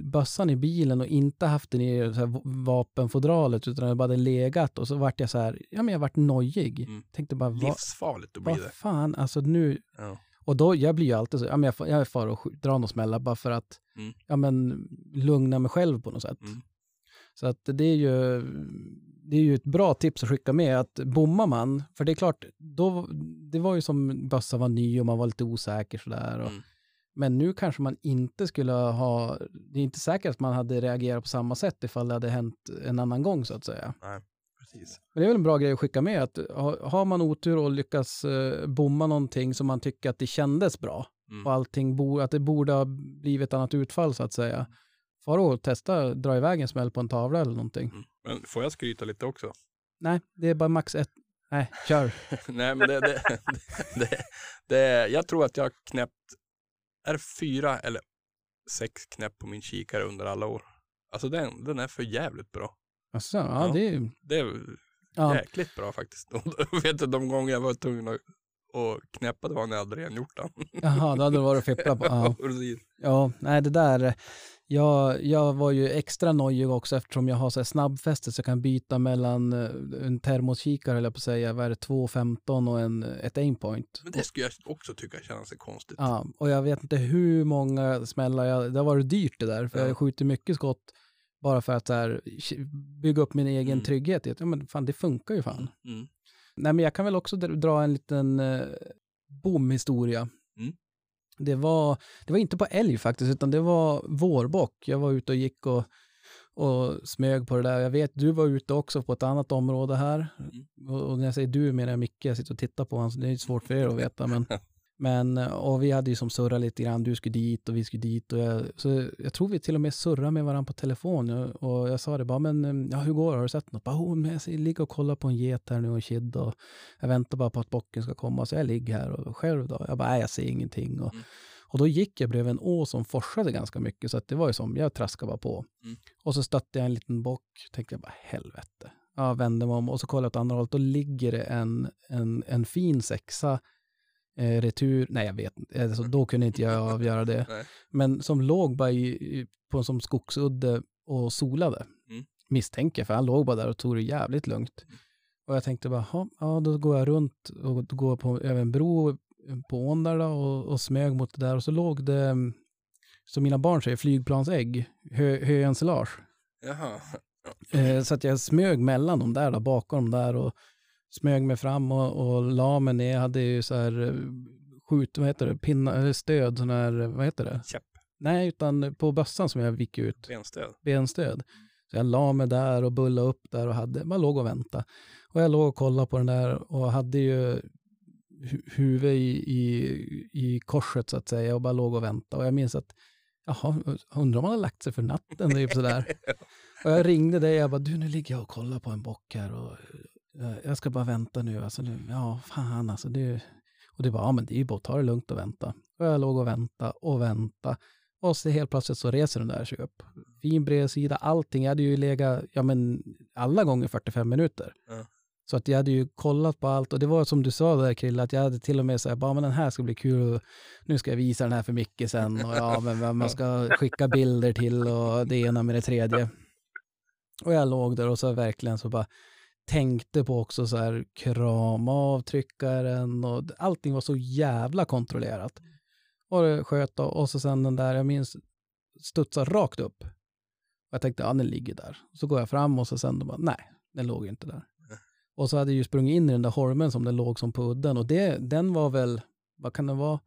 bössan i bilen och inte haft den i så här vapenfodralet utan jag bara hade legat och så vart jag så här, ja men jag vart nojig. Mm. Tänkte bara, Livsfarligt att bli vad det. fan, alltså nu, Ja. Och då, jag blir ju alltid så, ja men jag, jag far och drar någon smällar bara för att, Mm. ja men lugna mig själv på något sätt. Mm. Så att det är ju, det är ju ett bra tips att skicka med att bommar man, för det är klart, då, det var ju som bössan var ny och man var lite osäker sådär. Och, Mm. Men nu kanske man inte skulle ha, det är inte säkert att man hade reagerat på samma sätt ifall det hade hänt en annan gång så att säga. Precis. Men det är väl en bra grej att skicka med att ha- har man otur och lyckas eh, bomma någonting som man tycker att det kändes bra Mm. och allting, bo, att det borde ha blivit ett annat utfall så att säga. Far och testa, dra iväg en smäll på en tavla eller någonting. Mm. Men får jag skryta lite också? Nej, det är bara max ett. Nej, kör. Nej, men det, det, det, det, jag tror att jag har knäppt, är fyra eller sex knäpp på min kikare under alla år. Alltså den, den är för jävligt bra. Alltså, ja, Ja. det är. Det är Ja, jäkligt bra faktiskt. Och vet du, de gånger jag var tvungen att, att knäppa, det var när jag hade rengjort den. jaha, då hade det varit att fippla på. Ja. Ja, nej det där. Jag, jag var ju extra nojig också eftersom jag har så här snabbfäste så jag kan byta mellan eh, en termoskikare, eller på att säga, vad är det, 2.15 och en, ett aimpoint. Men det skulle jag också tycka känns konstigt. Ja, och jag vet inte hur många smällar jag, det har varit dyrt det där, för Ja. jag skjuter mycket skott bara för att så här, bygga upp min egen Mm. trygghet. Ja, men fan, det funkar ju fan. Mm. Nej, men jag kan väl också dra- dra en liten eh, bomhistoria. Mm. Det, var, det var inte på älg faktiskt, utan det var vårbock. Jag var ute och gick och, och smög på det där. Jag vet, du var ute också på ett annat område här. Mm. Och, och när jag säger du menar jag Micke, jag sitter och tittar på honom, så det är svårt för er att veta. Men, men, och vi hade ju som surrat lite grann, du skulle dit och vi skulle dit. Och jag, så jag tror vi till och med surrade med varandra på telefon. Jag- Och jag sa det bara, men ja, hur går det? Har du sett något? Bara, men jag ser- ligger och kollar på en get här nu och en kid och jag väntar bara på att bocken ska komma. Så jag ligger här och själv då. Jag bara, nej jag ser ingenting. Och, Mm. och då gick jag bredvid en å som forsade ganska mycket. Så att det var ju som, jag traskade bara på. Mm. Och så stötte jag en liten bock. Tänkte jag bara, helvete. Ja, vände mig om och så kollade jag åt andra hållet. Då ligger det en, en, en fin sexa eh, retur. Nej, jag vet inte. Alltså, då kunde inte jag avgöra det. Nej. Men som låg bara i, i, på som skogsudde och solade. Mm. Misstänker, för han låg bara där och tog det jävligt lugnt. Och jag tänkte bara, "Ha, ja då går jag runt och går på, över en bro på ån där då, och, och smög mot det där. Och så låg det, mm, som mina barn säger, flygplansägg, hö, höensilage. Jaha. Eh, så att jag smög mellan dem där, då, bakom dem där och smög mig fram och, och la mig ner. Jag hade ju så här eh, skjut, vad heter det, pinna, stöd, sån här, vad heter det? Käpp. Nej, utan på bössan som jag gick ut, Benstöd. benstöd. Så jag la mig där och bullade upp där och hade, bara låg och väntade. Och jag låg och kollade på den där och hade ju hu- huvudet i, i, i korset så att säga och bara låg och väntade. Och jag minns att, jaha, undrar om han har lagt sig för natten, typ sådär. Och jag ringde dig, jag bara, du nu ligger jag och kollar på en bock här och eh, jag ska bara vänta nu. Alltså, nu ja, fan alltså. Det, och det bara, ja men det är ju bara att ta det lugnt och vänta. Och jag låg och vänta och vänta. Och så helt plötsligt så reser den där sig upp. Fin bredsida, allting. Jag hade ju legat, ja men alla gånger 45 minuter. Ja. Så att jag hade ju kollat på allt och det var som du sa där Krille, att jag hade till och med sagt, bara men den här ska bli kul och nu ska jag visa den här för Micke sen och ja, men vem man ska skicka bilder till och det ena med det tredje. Och jag låg där och så verkligen så bara tänkte på också så här krama avtryckaren och allting var så jävla kontrollerat. Och det sköt då, och så sen den där, jag minns, studsar rakt upp. Och jag tänkte, ja den ligger där. Så går jag fram och så sen bara, nej, den låg inte där. Och så hade jag ju sprungit in i den där holmen som den låg som på udden. Och det, den var väl, vad kan det vara,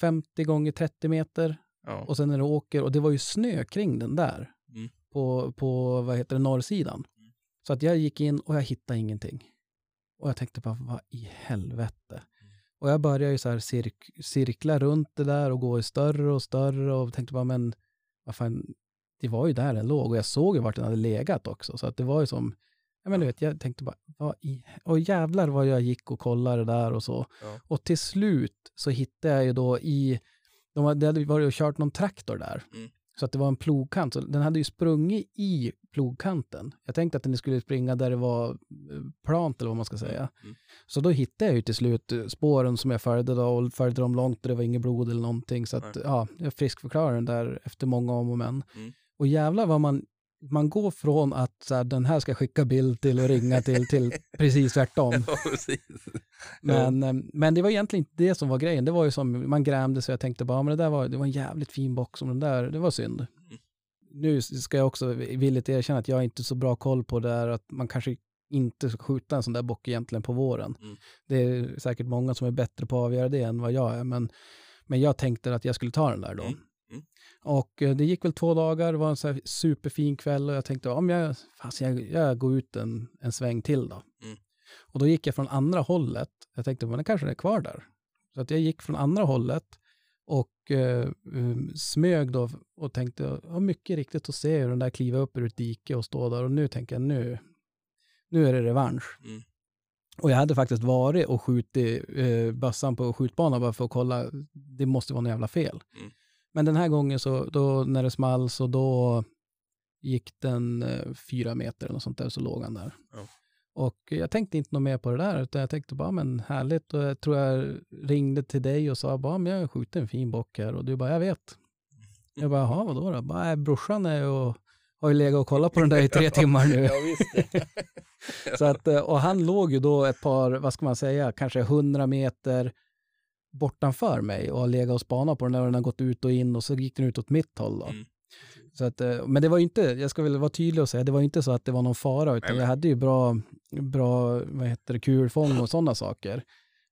50 gånger 30 meter. Ja. Och sen när du åker, och det var ju snö kring den där. Mm. På, på, vad heter det, norrsidan. Så att jag gick in och jag hittade ingenting. Och jag tänkte bara, vad i helvete. Och jag började ju så här cirk, cirkla runt det där och gå i större och större och tänkte bara, men vad fan, det var ju där den låg och jag såg ju vart den hade legat också. Så att det var ju som, jag men du vet, jag tänkte bara, vad i, och jävlar vad jag gick och kollade där och så. Ja. Och till slut så hittade jag ju då i, de hade, hade varit och kört någon traktor där. Mm. Så att det var en plogkant, så den hade ju sprungit i plogkanten. Jag tänkte att den skulle springa där det var eh, plant eller vad man ska säga. Mm. Så då hittade jag ju till slut eh, spåren som jag följde då och följde dem långt och det var inget blod eller någonting. Så att ja, jag friskförklarade den där efter många om och men. Mm. Och jävlar vad man, man går från att så här, den här ska skicka bild till och ringa till, till precis tvärtom. Ja, precis. Men, eh, men det var egentligen inte det som var grejen. Det var ju som, man grämde sig och jag tänkte bara, ja, men det där var, det var en jävligt fin bock som den där, det var synd. Nu ska jag också villigt erkänna att jag har inte så bra koll på det där, att man kanske inte ska skjuta en sån där bock egentligen på våren. Mm. Det är säkert många som är bättre på att avgöra det än vad jag är, men, men jag tänkte att jag skulle ta den där då. Mm. Mm. Och eh, det gick väl två dagar, det var en så här superfin kväll och jag tänkte om jag, fast jag, jag går ut en, en sväng till då. Mm. Och då gick jag från andra hållet. Jag tänkte, men den kanske är kvar där. Så att jag gick från andra hållet och eh, um, smög då och tänkte, ja, mycket riktigt att se hur den där kliva upp ur ett dike och stå där. Och nu tänker jag, nu, nu är det revansch. Mm. Och jag hade faktiskt varit och skjutit eh, bössan på skjutbanan bara för att kolla, det måste vara något jävla fel. Mm. Men den här gången så, då när det small så då gick den eh, fyra meter eller något sånt där så låg han där. Ja. Och jag tänkte inte något mer på det där, utan jag tänkte bara, men härligt. Och jag tror jag ringde till dig och sa, bara, men jag har skjutit en fin bock här. Och du bara, jag vet. Jag bara, jaha, vadå då? Bara, "Nej, brorsan är och har ju legat och kollat på den där i tre timmar nu. Så att, eh, och han låg ju då ett par, vad ska man säga, kanske hundra meter bortanför mig och har legat och spanat på den och den har gått ut och in och så gick den ut åt mitt håll då. Mm. Så att, eh, men det var ju inte, jag ska väl vara tydlig och säga, det var inte så att det var någon fara, utan Nej, jag hade ju bra, bra vad heter det, kulfång och sådana saker.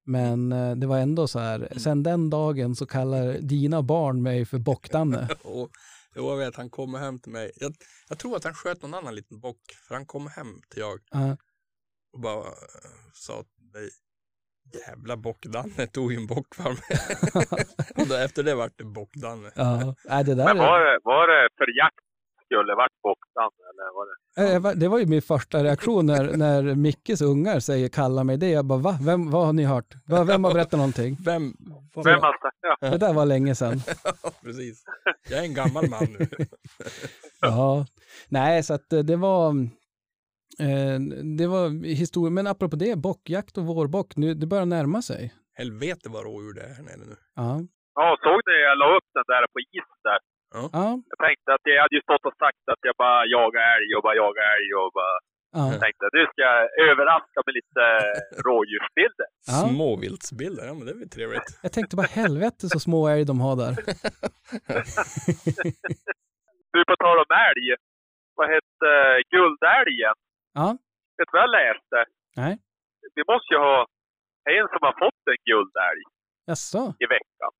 Men eh, det var ändå så här, Mm. sen den dagen så kallar dina barn mig för Bockdanne. Och jag vet, han kommer hem till mig. Jag, jag tror att han sköt någon annan liten bock, för han kom hem till jag Ja, och bara eh, sa till mig, jävla bock-Danne tog ju en bock för mig. och då, efter det vart det bock-Danne. ja. Nej, det där Men är... var det, var det för jakt skulle varit boxan eller var det? Det var ju min första reaktion när, när Mickes ungar säger kalla mig det. Jag bara, va? Vem, vad har ni hört? Va, vem har berättat någonting? Vem? vad- Vem har ja. Det där var länge sedan. Precis. Jag är en gammal man nu. Ja, nej, så att eh, det var, det var historia. Men apropå det, bockjakt och vårbock, nu, det börjar närma sig. Helvete vad rådjur det är här nere nu. Ja, Ja, såg ni jag la upp den där på is där? ja, Jag tänkte att jag hade ju stått och sagt att jag bara jagar älg och bara jagar älg och bara ja. tänkte att nu ska jag överraska med lite rådjursbilder. Ja. Småviltsbilder, ja men det är väl trevligt. Jag tänkte bara helvete så små älg de har där. Du, på tal om älg. Vad hette guldälgen? Ja, Vet du vad jag läste? nej, Vi måste ju ha en som har fått en guldälg jaså? i veckan.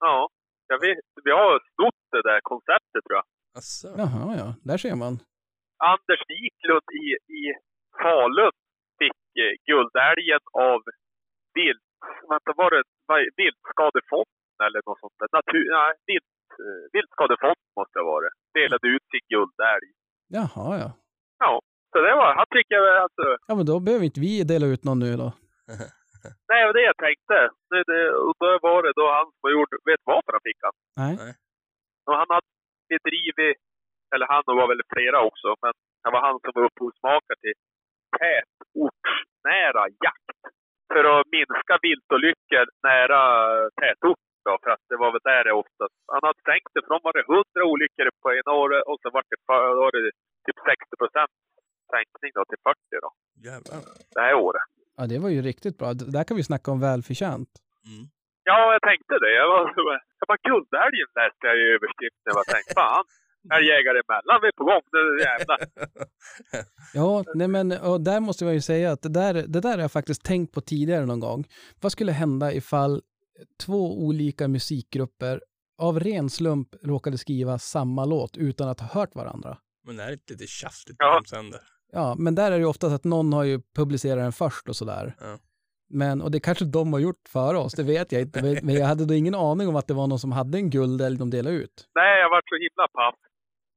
Ja, jag vet, vi har snott det där konceptet tror jag. Asså. Jaha, ja, där ser man. Anders Wiklund i, i Falun fick eh, guldälgen av vilt, vänta, var det Viltskadefonden eller något sånt där? Natur, nej, vilt, eh, Viltskadefonden måste det vara. Delade ut sin guldälg. Jaha, ja. Ja, så det var, han tycker jag alltså, Ja, men då behöver inte vi dela ut någon nu då. nej det var det jag tänkte. Det, det, och då var det då han som gjorde, vet varför han fick han? Nej. Och han hade bedrivit, eller han och var väl flera också, men det var han som var upphovsmakare till tätortsnära jakt. För att minska viltolyckor nära tätort då, för att det var väl där det oftast... Han hade sänkt det från var det 100 olyckor på ena året och så var det, för- var det typ 60 procent sänkning då till 40 då, Jävlar. det här året. Ja, det var ju riktigt bra. D- Där kan vi snacka om välförtjänt. Mm. Ja, jag tänkte det. Jag var, Jag bara, guldälgen läste jag i överskriften. Jag bara tänkte, fan, älgjägare emellan, vi är på gång. Nu jävlar. Ja, nej men och där måste jag ju säga att det där, det där har jag faktiskt tänkt på tidigare någon gång. Vad skulle hända ifall två olika musikgrupper av ren slump råkade skriva samma låt utan att ha hört varandra? Men det är inte lite tjafsigt Ja. sänder. Ja, men där är det ju oftast att någon har ju publicerat den först och sådär. Ja. Men, och det kanske de har gjort före oss, det vet jag inte. Men jag hade då ingen aning om att det var någon som hade en guldälg de delade ut. Nej, jag vart så himla paff.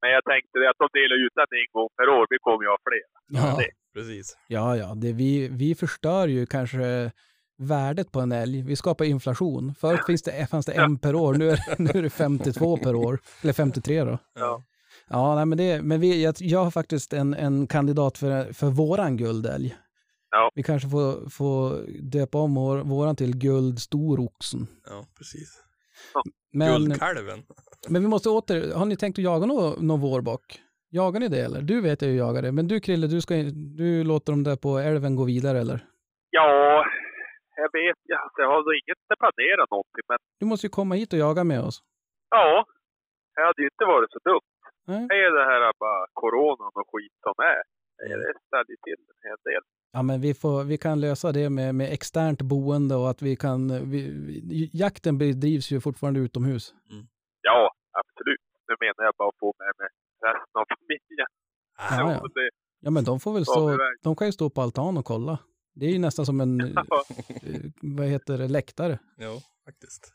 Men jag tänkte att de delar ut den en gång per år. Vi kommer ju ha fler. Ja, det. Precis. ja, ja det, vi, vi förstör ju kanske värdet på en älg. Vi skapar inflation. Förut finns det, fanns det en per år, nu är, nu är det 52 per år. Eller 53 då. Ja. Ja, nej, men, det, men vi, jag, jag har faktiskt en, en kandidat för, för våran guldälg. Ja. Vi kanske får, får döpa om vår, våran till guld storoxen. Ja, precis. Men, Guldkalven. men vi måste åter, har ni tänkt att jaga någon nå vårbock? Jagar ni det eller? Du vet jag ju jagar det, men du Krille, du, ska, du låter dem där på älven gå vidare eller? Ja, jag vet. Jag, jag har inget planerat någonting. Men Du måste ju komma hit och jaga med oss. ja, det hade ju inte varit så dumt. Nej. Det är det här bara coronan och skit som är. Det ställer ju till en hel del. Ja, men vi, får, vi kan lösa det med, med externt boende och att vi kan... Vi, vi, jakten bedrivs ju fortfarande utomhus. Ja, absolut. Nu menar jag bara att få med mig resten av familjen. Ja, ja. Så det, Ja, men de får väl Ja, stå... De kan ju stå på altan och kolla. Det är ju nästan som en, eh, vad heter det, läktare. Jo, faktiskt.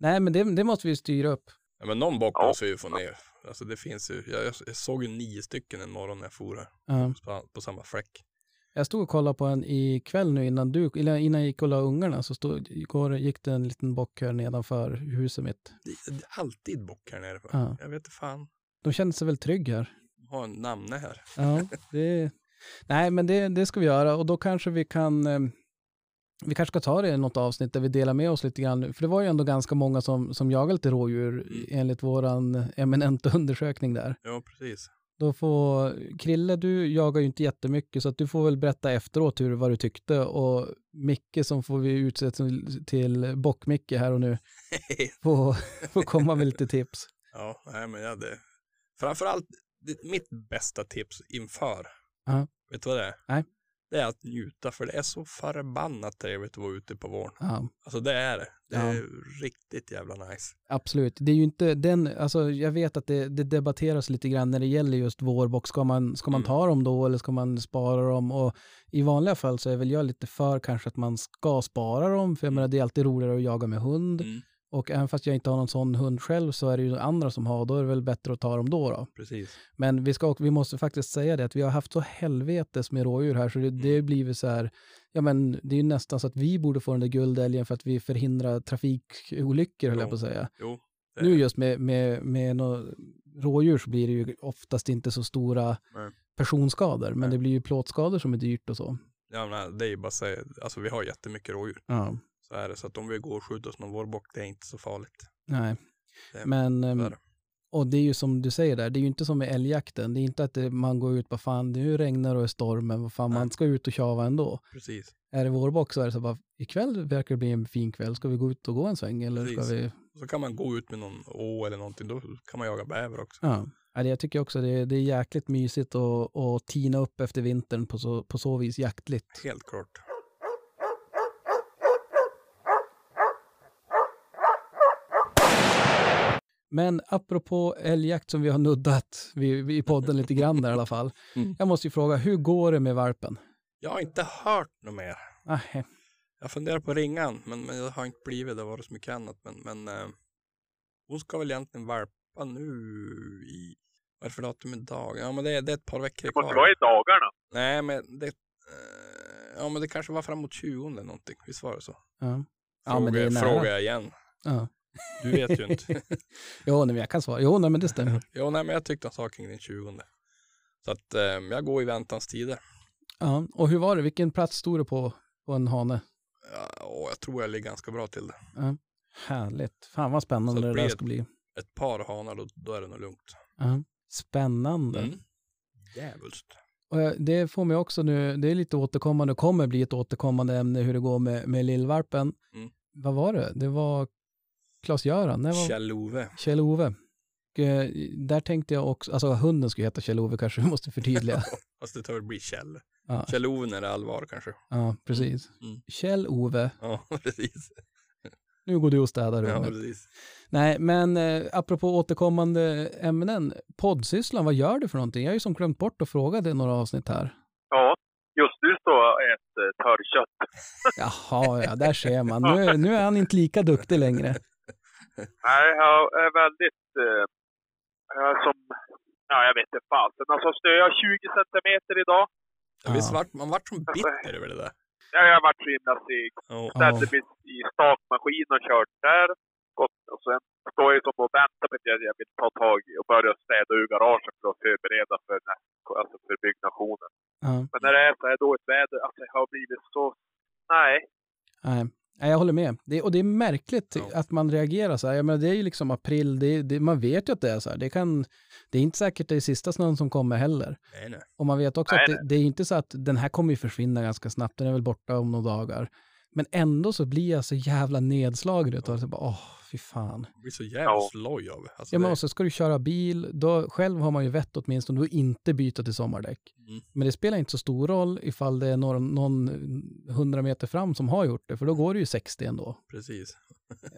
Nej, men det, det måste vi styra upp. Ja, men någon bock Ja. måste vi ju få ner. Alltså det finns ju, jag, jag, såg ju nio stycken en morgon när jag for här. Ja. På, på samma fläck. Jag stod och kollade på en ikväll nu innan du, innan jag gick och la ungarna så stod, igår gick det en liten bock här nedanför huset mitt. Det, det är alltid bock här nere. Ja. Jag vet inte fan. De kände sig väl trygg här. Har en namne här. Ja, det, nej men det, det ska vi göra och då kanske vi kan, eh, vi kanske ska ta det i något avsnitt där vi delar med oss lite grann. För det var ju ändå ganska många som, som jagade lite rådjur Mm. enligt våran eminenta undersökning där. Ja, precis. Då får, Krille du jagar ju inte jättemycket så att du får väl berätta efteråt hur, vad du tyckte och Micke som får vi utse till, till bock-Micke här och nu får, får komma med lite tips. ja, nej men jag det. Framförallt, mitt bästa tips inför. Ja. Vet du vad det är? Nej. Det är att njuta, för det är så förbannat trevligt att vara ute på våren. Ja, Alltså det är det. Det Ja. är riktigt jävla nice. absolut. Det är ju inte den, alltså jag vet att det, det debatteras lite grann när det gäller just vårbock. Ska man, ska man Mm. ta dem då eller ska man spara dem? Och i vanliga fall så är väl jag lite för kanske att man ska spara dem, för jag menar det är alltid roligare att jaga med hund. Mm, Och även fast jag inte har någon sån hund själv så är det ju andra som har, då är det väl bättre att ta dem då. då. precis. Men vi, ska, vi måste faktiskt säga det att vi har haft så helvetes med rådjur här så det, det Mm. blir så här, ja men det är ju nästan så att vi borde få den där guldälgen för att vi förhindrar trafikolyckor höll jag på att säga. Jo. det- Nu just med, med, med nå rådjur så blir det ju oftast inte så stora Nej. personskador, men Nej. det blir ju plåtskador som är dyrt och så. Ja, men det är ju bara att säga, alltså vi har jättemycket rådjur. Ja, Så är det. Så att om vi går och skjuter oss någon vårbock, det är inte så farligt. nej. Det- Men, ehm, det. och det är ju som du säger där, det är ju inte som med älgjakten. Det är inte att det, man går ut, vad fan, nu regnar och är stormen, vad fan, Nej. man ska ut och tjava ändå. Precis. Är det vårbock så är det så bara, ikväll verkar det bli en fin kväll, ska vi gå ut och gå en sväng eller ska Precis. vi? Så kan man gå ut med någon å eller någonting, då kan man jaga bäver också. Ja. Det- Jag tycker också det är, det är jäkligt mysigt att, att tina upp efter vintern på så, på så vis jaktligt. Helt klart. Men apropå älgjakt som vi har nuddat i podden lite grann där i alla fall. Mm. Jag måste ju fråga, hur går det med valpen? Jag har inte hört något mer. Ah, Jag funderar på ringan, men, men det har inte blivit. Det har varit så mycket annat. Men, men eh, hon ska väl egentligen valpa nu i... Vad är det för datum idag? Ja, men det är, det är ett par veckor det måste kvar. vara i dagarna. Nej, men det... eh, ja, men det kanske var framåt 20 eller någonting. Visst var det så? ja. ja, Frågar, men det är nära. frågar jag igen. Ja. Du vet ju inte. Jo, nej, men jag kan svara. Jo, nej, men det stämmer. jo, nej, men jag tyckte han sa kring den 20. Så att eh, jag går i väntans tider. Ja. Och hur var det? Vilken plats stod du på, på en hane? Ja, och jag tror jag ligger ganska bra till det. Härligt. Fan vad spännande det det där ett- ska bli. Ett par hanar, då, då är det nog lugnt. Ja. Spännande. Mm. Djävulskt. Och jag- det får mig också nu, det är lite återkommande, kommer bli ett återkommande ämne hur det går med, med lillvarpen. Mm. Vad var det? Det var Klas-Göran, var Kjell-Ove. Kjell-Ove. Eh, Där tänkte jag också, alltså hunden skulle heta Kjell-Ove kanske, vi måste förtydliga. Fast det tar väl bli Kjell. Ja, Kjell-Ove när det är allvar kanske. ja precis. Mm. Kjell-Ove, Ja, precis. nu går du och städar Ja, rummet. precis. Nej, men eh, apropå återkommande ämnen, poddsysslan, vad gör du för någonting? Jag har ju som glömt bort att fråga i några avsnitt här. Ja, just nu står jag och äter törrkött. Jaha, ja, där ser man. Nu, nu är han inte lika duktig längre. Nej, jag är väldigt... Eh, jag är som... Ja, jag vet inte fasen. Alltså snöar 20 centimeter idag. Ja. Visst vart man vart som bitter över det där. Ja, jag har varit så himla seg. Ställde mig i stakmaskin och kört där. Gått, och sen står jag som och väntar på att jag jag vill ta tag i och börja städa ur garaget för att förbereda för, alltså för byggnationen. Ja, Men när det är så här dåligt väder, alltså jag har blivit så... Nej. nej. Nej, jag håller med. Det, och det är märkligt Ja. att man reagerar så här. Jag menar, det är ju liksom april, det, det, man vet ju att det är så här. Det, kan, det är inte säkert det är sista snön som kommer heller. Nej, nej. Och man vet också Nej, att det, det är inte så att den här kommer ju försvinna ganska snabbt, den är väl borta om några dagar. Men ändå så blir jag så jävla nedslagen utav det. Så bara, åh, fy fan. Jag blir så jävla Ja. sloj av. Alltså, Ja, men och så ska du köra bil, då, själv har man ju vett åtminstone att inte byta till sommardäck. Mm. Men det spelar inte så stor roll ifall det är någon, någon hundra meter fram som har gjort det, för då går det ju 60 ändå. Precis.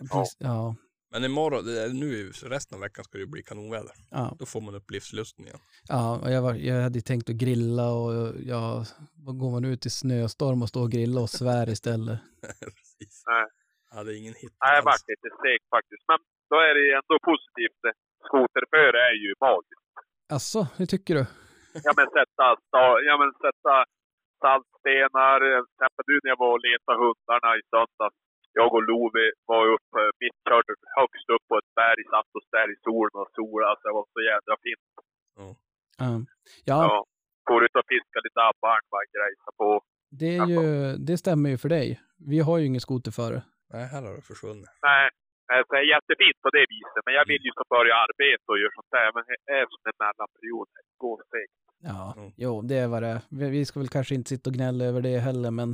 Precis, ja. Men imorgon, nu resten av veckan ska det ju bli kanonväder. Ja, Då får man upp livslusten igen. ja och jag, var, jag hade tänkt att grilla och jag, vad går man ut i snöstorm och står och grilla och svär istället. Precis. Nej. Ja, det är ingen hit Nej, jag vart lite seg faktiskt. Men då är det ju ändå positivt. Skoterföre är ju magiskt. Alltså, hur tycker du? Ja men sätta, ja, men sätta saltstenar. Till exempel nu när jag var och letade hundarna i söndags. Jag och Lovi var uppe, mitt körde högst upp på ett berg, satt oss där i solen och solade. Alltså det var så jädra fint. Ja, Ja. ja Går ut och fiskar lite abborre, bara grejsa på. det, är ju, det stämmer ju för dig. Vi har ju ingen skoter före. Nej, här har det försvunnit. Nej, alltså, det är jättefint på det viset. Men jag vill ju så börja arbeta och göra sånt där. Men det är som en mellanperiod. Det går segt. Ja, Mm. jo, det är vad det är. Vi vi ska väl kanske inte sitta och gnälla över det heller, men,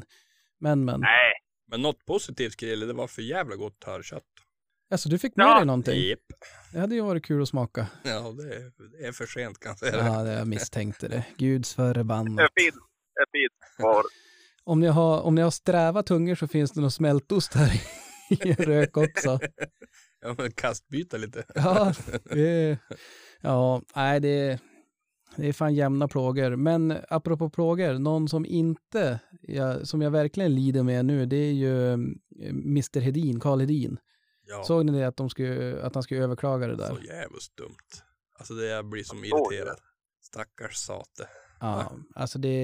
men, men. Nej, Men något positivt Krille, det var för jävla gott hörkött. Alltså, du fick med Ja. dig någonting? Jep. Det hade ju varit kul att smaka. Ja, det är, det är för sent kan jag säga. Ja, det jag misstänkte det. Guds det förbannat. finns, det finns kvar. Om ni, har, om ni har sträva tungor så finns det nog smältost här i rök också. Ja, men kastbyta lite. Ja, det, ja nej, det, det är fan jämna plågor. Men apropå plågor, någon som inte, jag, som jag verkligen lider med nu, det är ju eh, Mr Hedin, Karl Hedin. Ja, Såg ni det att, de skulle, att han skulle överklaga det där? så jävligt dumt. Alltså det jag blir som irriterad. Stackars sate. Ja, alltså det,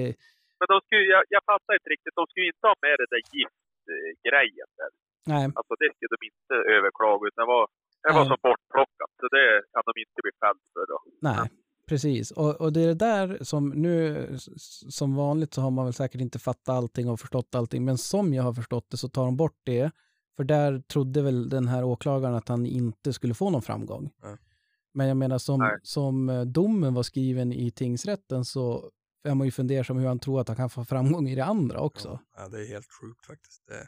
Men de skulle, jag, jag fattar inte riktigt. De skulle inte ha med det där giftgrejen där. nej, Alltså det skulle de inte överklaga. Utan det var, det var Nej. så bortplockat. Så det kan de inte bli fälld för då. nej. Precis, och, och det är det där som nu, som vanligt så har man väl säkert inte fattat allting och förstått allting, men som jag har förstått det så tar de bort det, för där trodde väl den här åklagaren att han inte skulle få någon framgång. Ja. Men jag menar som, Nej. som eh, domen var skriven i tingsrätten så är man ju fundersam hur han tror att han kan få framgång i det andra också. Ja, det är helt sjukt faktiskt. Det,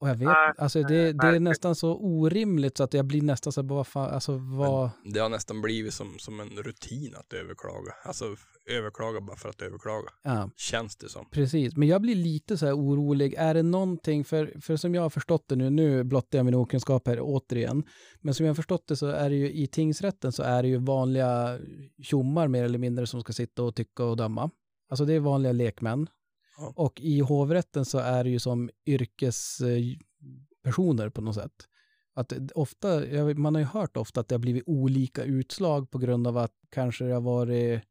Och jag vet, Nej, alltså det, det är nästan så orimligt så att jag blir nästan så vad fan, alltså vad, det har nästan blivit som, som en rutin att överklaga. Alltså överklaga bara för att överklaga. ja. Känns det som. Precis, men jag blir lite så här orolig. Är det någonting, för, för som jag har förstått det nu, nu blottar jag min okunskap här återigen, men som jag har förstått det så är det ju i tingsrätten så är det ju vanliga tjommar mer eller mindre som ska sitta och tycka och döma. Alltså det är vanliga lekmän. Ja. Och i hovrätten så är det ju som yrkespersoner på något sätt. Att ofta, man har ju hört ofta att det har blivit olika utslag på grund av att kanske det har varit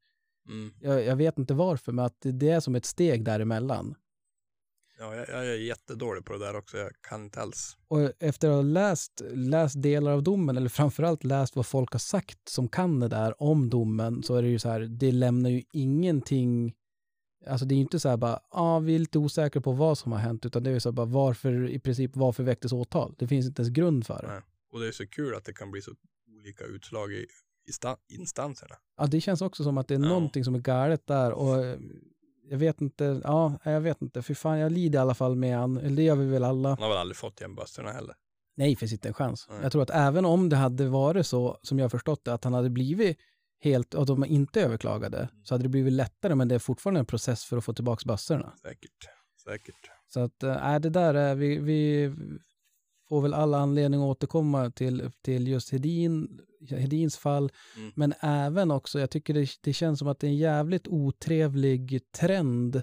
Mm. jag, jag vet inte varför, men att det, det är som ett steg däremellan. Ja, jag, jag är jättedålig på det där också. Jag kan inte alls. Och efter att ha läst, läst delar av domen, eller framförallt läst vad folk har sagt som kan det där om domen, så är det ju så här, det lämnar ju ingenting, alltså det är inte så här bara, ah, vi är lite osäkra på vad som har hänt, utan det är så här bara, varför, i princip, varför väcktes åtal? Det finns inte ens grund för det. Nej. Och det är så kul att det kan bli så olika utslag i, i sta, instanserna. Ja, det känns också som att det är Ja. någonting som är galet där och eh, jag vet inte, ja, jag vet inte, för fan, jag lider i alla fall med han, eller det gör vi väl alla. Han har väl aldrig fått igen bössorna heller. Nej, finns inte en chans. Nej. Jag tror att även om det hade varit så, som jag förstått det, att han hade blivit helt, och de inte överklagade, så hade det blivit lättare, men det är fortfarande en process för att få tillbaka bössorna. Säkert. Säkert. Så att, äh, det där är, vi, vi får väl alla anledning att återkomma till, till just Hedin, Hedins fall, Mm. men även också, jag tycker det, det känns som att det är en jävligt otrevlig trend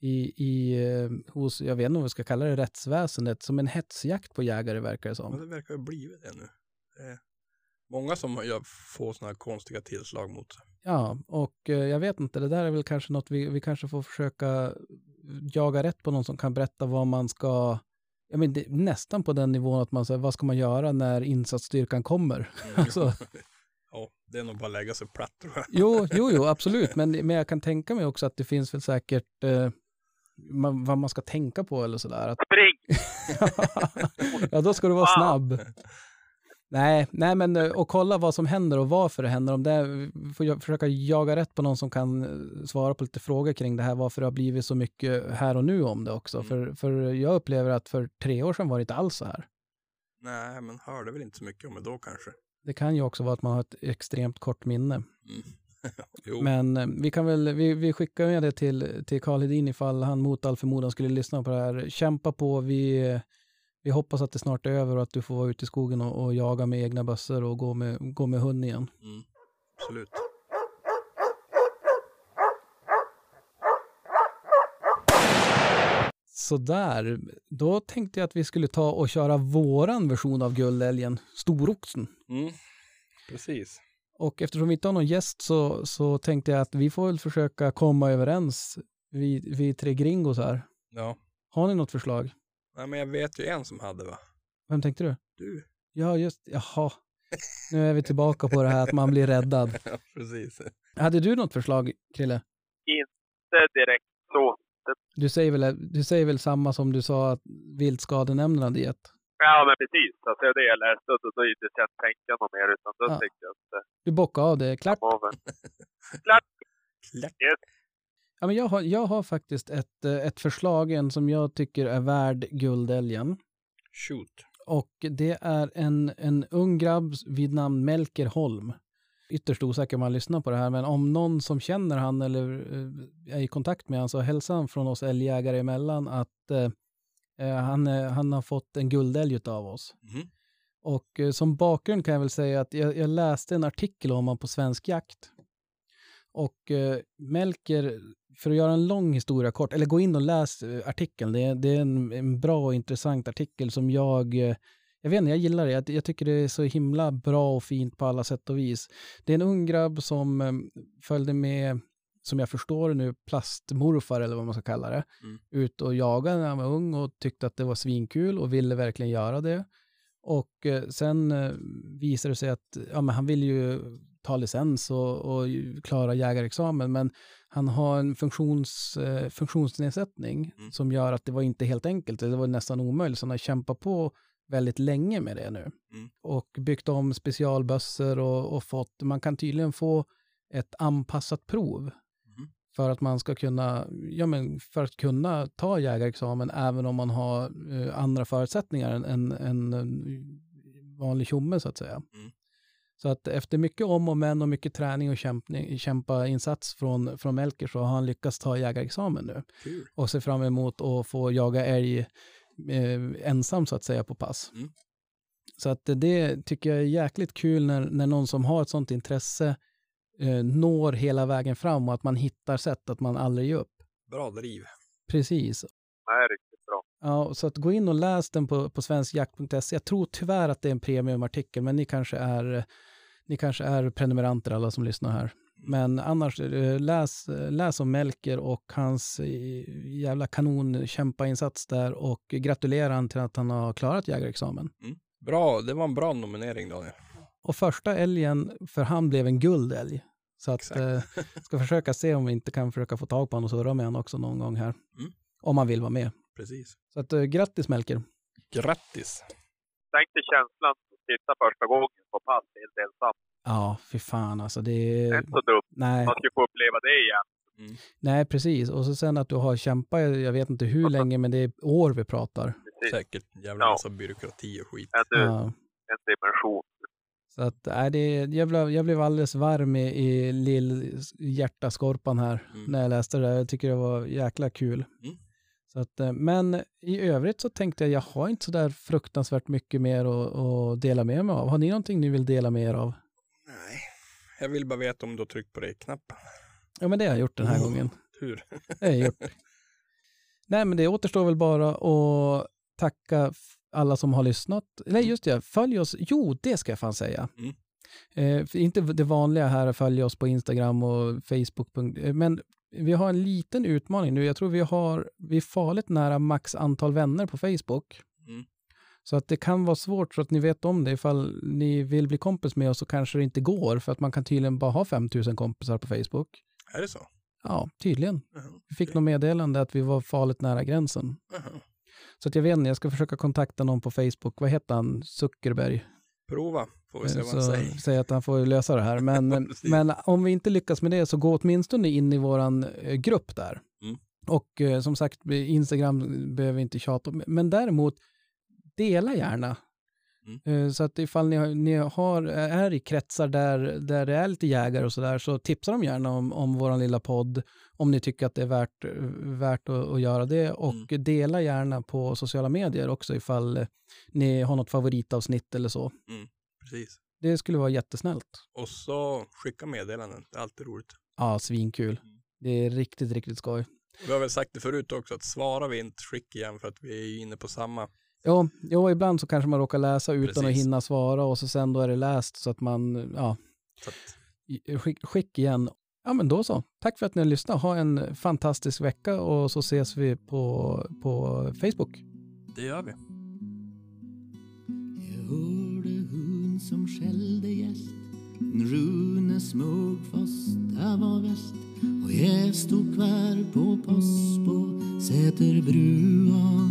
i, i, eh, hos, jag vet inte om vi ska kalla det rättsväsendet, som en hetsjakt på jägare verkar det Men som. det verkar ha blivit det nu. Det är många som gör, får sådana här konstiga tillslag mot sig. Ja, och eh, jag vet inte, det där är väl kanske något vi, vi kanske får försöka jaga rätt på någon som kan berätta vad man ska, jag men det, nästan på den nivån att man säger, vad ska man göra när insatsstyrkan kommer? Mm. Alltså, Ja, det är nog bara att lägga sig platt tror jag. jo, jo, jo, absolut, men, men jag kan tänka mig också att det finns väl säkert eh, man, vad man ska tänka på eller sådär. Att, Spring! ja, då ska du vara snabb. Nej, nej, men eh, och kolla vad som händer och varför det händer. Om det är, får jag försöka jaga rätt på någon som kan eh, svara på lite frågor kring det här, varför det har blivit så mycket här och nu om det också. Mm. För, för jag upplever att för tre år sedan var det inte alls så här. Nej, men hörde väl inte så mycket om det då kanske. Det kan ju också vara att man har ett extremt kort minne. Mm. Men eh, vi kan väl, vi, vi skickar med det till, till Karl Hedin ifall han mot all förmodan skulle lyssna på det här. Kämpa på, vi, vi hoppas att det snart är över och att du får vara ute i skogen och, och jaga med egna bössor och gå med, gå med hund igen. mm. absolut. Sådär, då tänkte jag att vi skulle ta och köra våran version av Guldälgen, Storoxen. Mm. Precis. Och eftersom vi inte har någon gäst så, så tänkte jag att vi får väl försöka komma överens, vi, vi tre gringos här. Ja. Har ni något förslag? Nej, men jag vet ju en som hade va? Vem tänkte du? Du. Ja, just Jaha. Nu är vi tillbaka på det här att man blir räddad. Ja, precis. Hade du något förslag, Krille? Inte direkt så. Du säger väl, du säger väl samma som du sa att viltskadenämnden hade gett? Ja, men precis. Alltså, det är det jag läste och då, då inte så att tänka något mer utan då Ja. tänkte jag att Du bockade av det, klart. väl- Klart. Yes. Ja, men jag, har, jag har faktiskt ett, eh, ett förslag, en som jag tycker är värd guldälgen. Shoot. Och det är en, en ung grabb vid namn Melker Holm. Ytterst osäker om man lyssnar på det här, men om någon som känner han eller eh, är i kontakt med han så hälsar han från oss älgjägare emellan att eh, eh, han, han har fått en guldälg av oss. Mhm. Och eh, som bakgrund kan jag väl säga att jag, jag läste en artikel om honom på Svensk Jakt. Och eh, Melker, för att göra en lång historia kort, eller gå in och läs eh, artikeln. Det är, det är en, en bra och intressant artikel som jag, eh, jag vet inte, jag gillar det. Jag, jag tycker det är så himla bra och fint på alla sätt och vis. Det är en ung grabb som eh, följde med, som jag förstår det nu, plastmorfar eller vad man ska kalla det, Mm. ut och jagade när han var ung och tyckte att det var svinkul och ville verkligen göra det. Och sen visade det sig att ja, men han vill ju ta licens och, och klara jägarexamen, men han har en funktions, eh, funktionsnedsättning Mm. som gör att det var inte helt enkelt. Det var nästan omöjligt, så han har kämpat på väldigt länge med det nu. Mm. Och byggt om specialbössor och, och fått, man kan tydligen få ett anpassat prov Mhm. för att man ska kunna, ja men för att kunna ta jägarexamen även om man har eh, andra förutsättningar än en, en vanlig tjomme så att säga. Mm. Så att efter mycket om och men och mycket träning och kämpning, kämpa insats från, från Melker så har han lyckats ta jägarexamen nu Kul. och ser fram emot att få jaga älg eh, ensam så att säga på pass. Mm. Så att det tycker jag är jäkligt kul när, när någon som har ett sånt intresse eh, når hela vägen fram och att man hittar sätt att man aldrig ger upp. Bra driv. Precis. Det är riktigt bra. Ja, så att gå in och läs den på, på svenskjakt.se. Jag tror tyvärr att det är en premiumartikel, men ni kanske är, ni kanske är prenumeranter alla som lyssnar här. Men annars, eh, läs, läs om Melker och hans eh, jävla kanonkämpainsats där och gratulera han till att han har klarat jägarexamen. Bra, det var en bra nominering Daniel. Och första älgen för han blev en guldälg. Så att eh, ska försöka se om vi inte kan försöka få tag på honom och surra med honom också någon gång här. Mm. Om man vill vara med. Precis. Så att eh, grattis Melker. Grattis. Tänk dig känslan att sitta första gången på pass helt ensam. Ja, fy fan alltså. Det Det är är... inte så dumt. Nej, Man ska få uppleva det igen. nej, precis. Och så sen att du har kämpat, jag vet inte hur länge, men det är år vi pratar. Precis. Säkert en jävla Ja. massa byråkrati och skit. ännu Ja. en dimension. Så att, nej, det, jag, blev, jag blev alldeles varm i, i lill hjärtaskorpan här Mm. när jag läste det. där. Jag tycker det var jäkla kul. Mm. Så att, eh, men i övrigt så tänkte jag, jag har inte så där fruktansvärt mycket mer att, att dela med mig av. Har ni någonting ni vill dela med er av? Nej. Jag vill bara veta om du har tryckt på rej-knappen. Ja, men det har jag gjort den här Oh. gången. Tur. Det har jag gjort. Nej, men det återstår väl bara att tacka alla som har lyssnat. Nej, just det. Följ oss. Jo, det ska jag fan säga. Mm. Eh, inte det vanliga här att följa oss på Instagram och Facebook. eh, Men vi har en liten utmaning nu. Jag tror vi har, vi är farligt nära max antal vänner på Facebook. Mm. Så att det kan vara svårt så att ni vet om det. Ifall ni vill bli kompis med oss så kanske det inte går för att man kan tydligen bara ha 5000 kompisar på Facebook. Är det så? Ja, tydligen. Jaha. Vi fick något meddelande att vi var farligt nära gränsen. Jaha. Så att jag vet inte, jag ska försöka kontakta någon på Facebook. Vad heter han? Zuckerberg. Prova, får vi se Eh, vad han säger. säger att han får lösa det här. Men, men om vi inte lyckas med det så gå åtminstone in i våran eh, grupp där. Mm. Och eh, som sagt, Instagram behöver vi inte tjata om. Men däremot, dela gärna. Mm. Eh, Så att ifall ni, ni har, är i kretsar där, där det är lite jägare och sådär så tipsa dem gärna om, om våran lilla podd om ni tycker att det är värt, värt att, att göra det. Och Mm. dela gärna på sociala medier också ifall eh, ni har något favoritavsnitt eller så. Precis. Det skulle vara jättesnällt. Och så skicka meddelanden. Det är alltid roligt. Ja, svinkul. Det är riktigt, riktigt skoj. Vi har väl sagt det förut också, att svarar vi inte, skick igen för att vi är inne på samma. Ja, ja, ibland så kanske man råkar läsa utan att Precis. hinna svara och så sen då är det läst så att man, ja, att, skick, skick igen. Ja, men då så. Tack för att ni har lyssnat. Ha en fantastisk vecka och så ses vi på, på Facebook. det gör vi. Jag hörde hon som skällde gäst En Rune Smugfoss, det var väst Och jag stod kvar på post på Säterbrua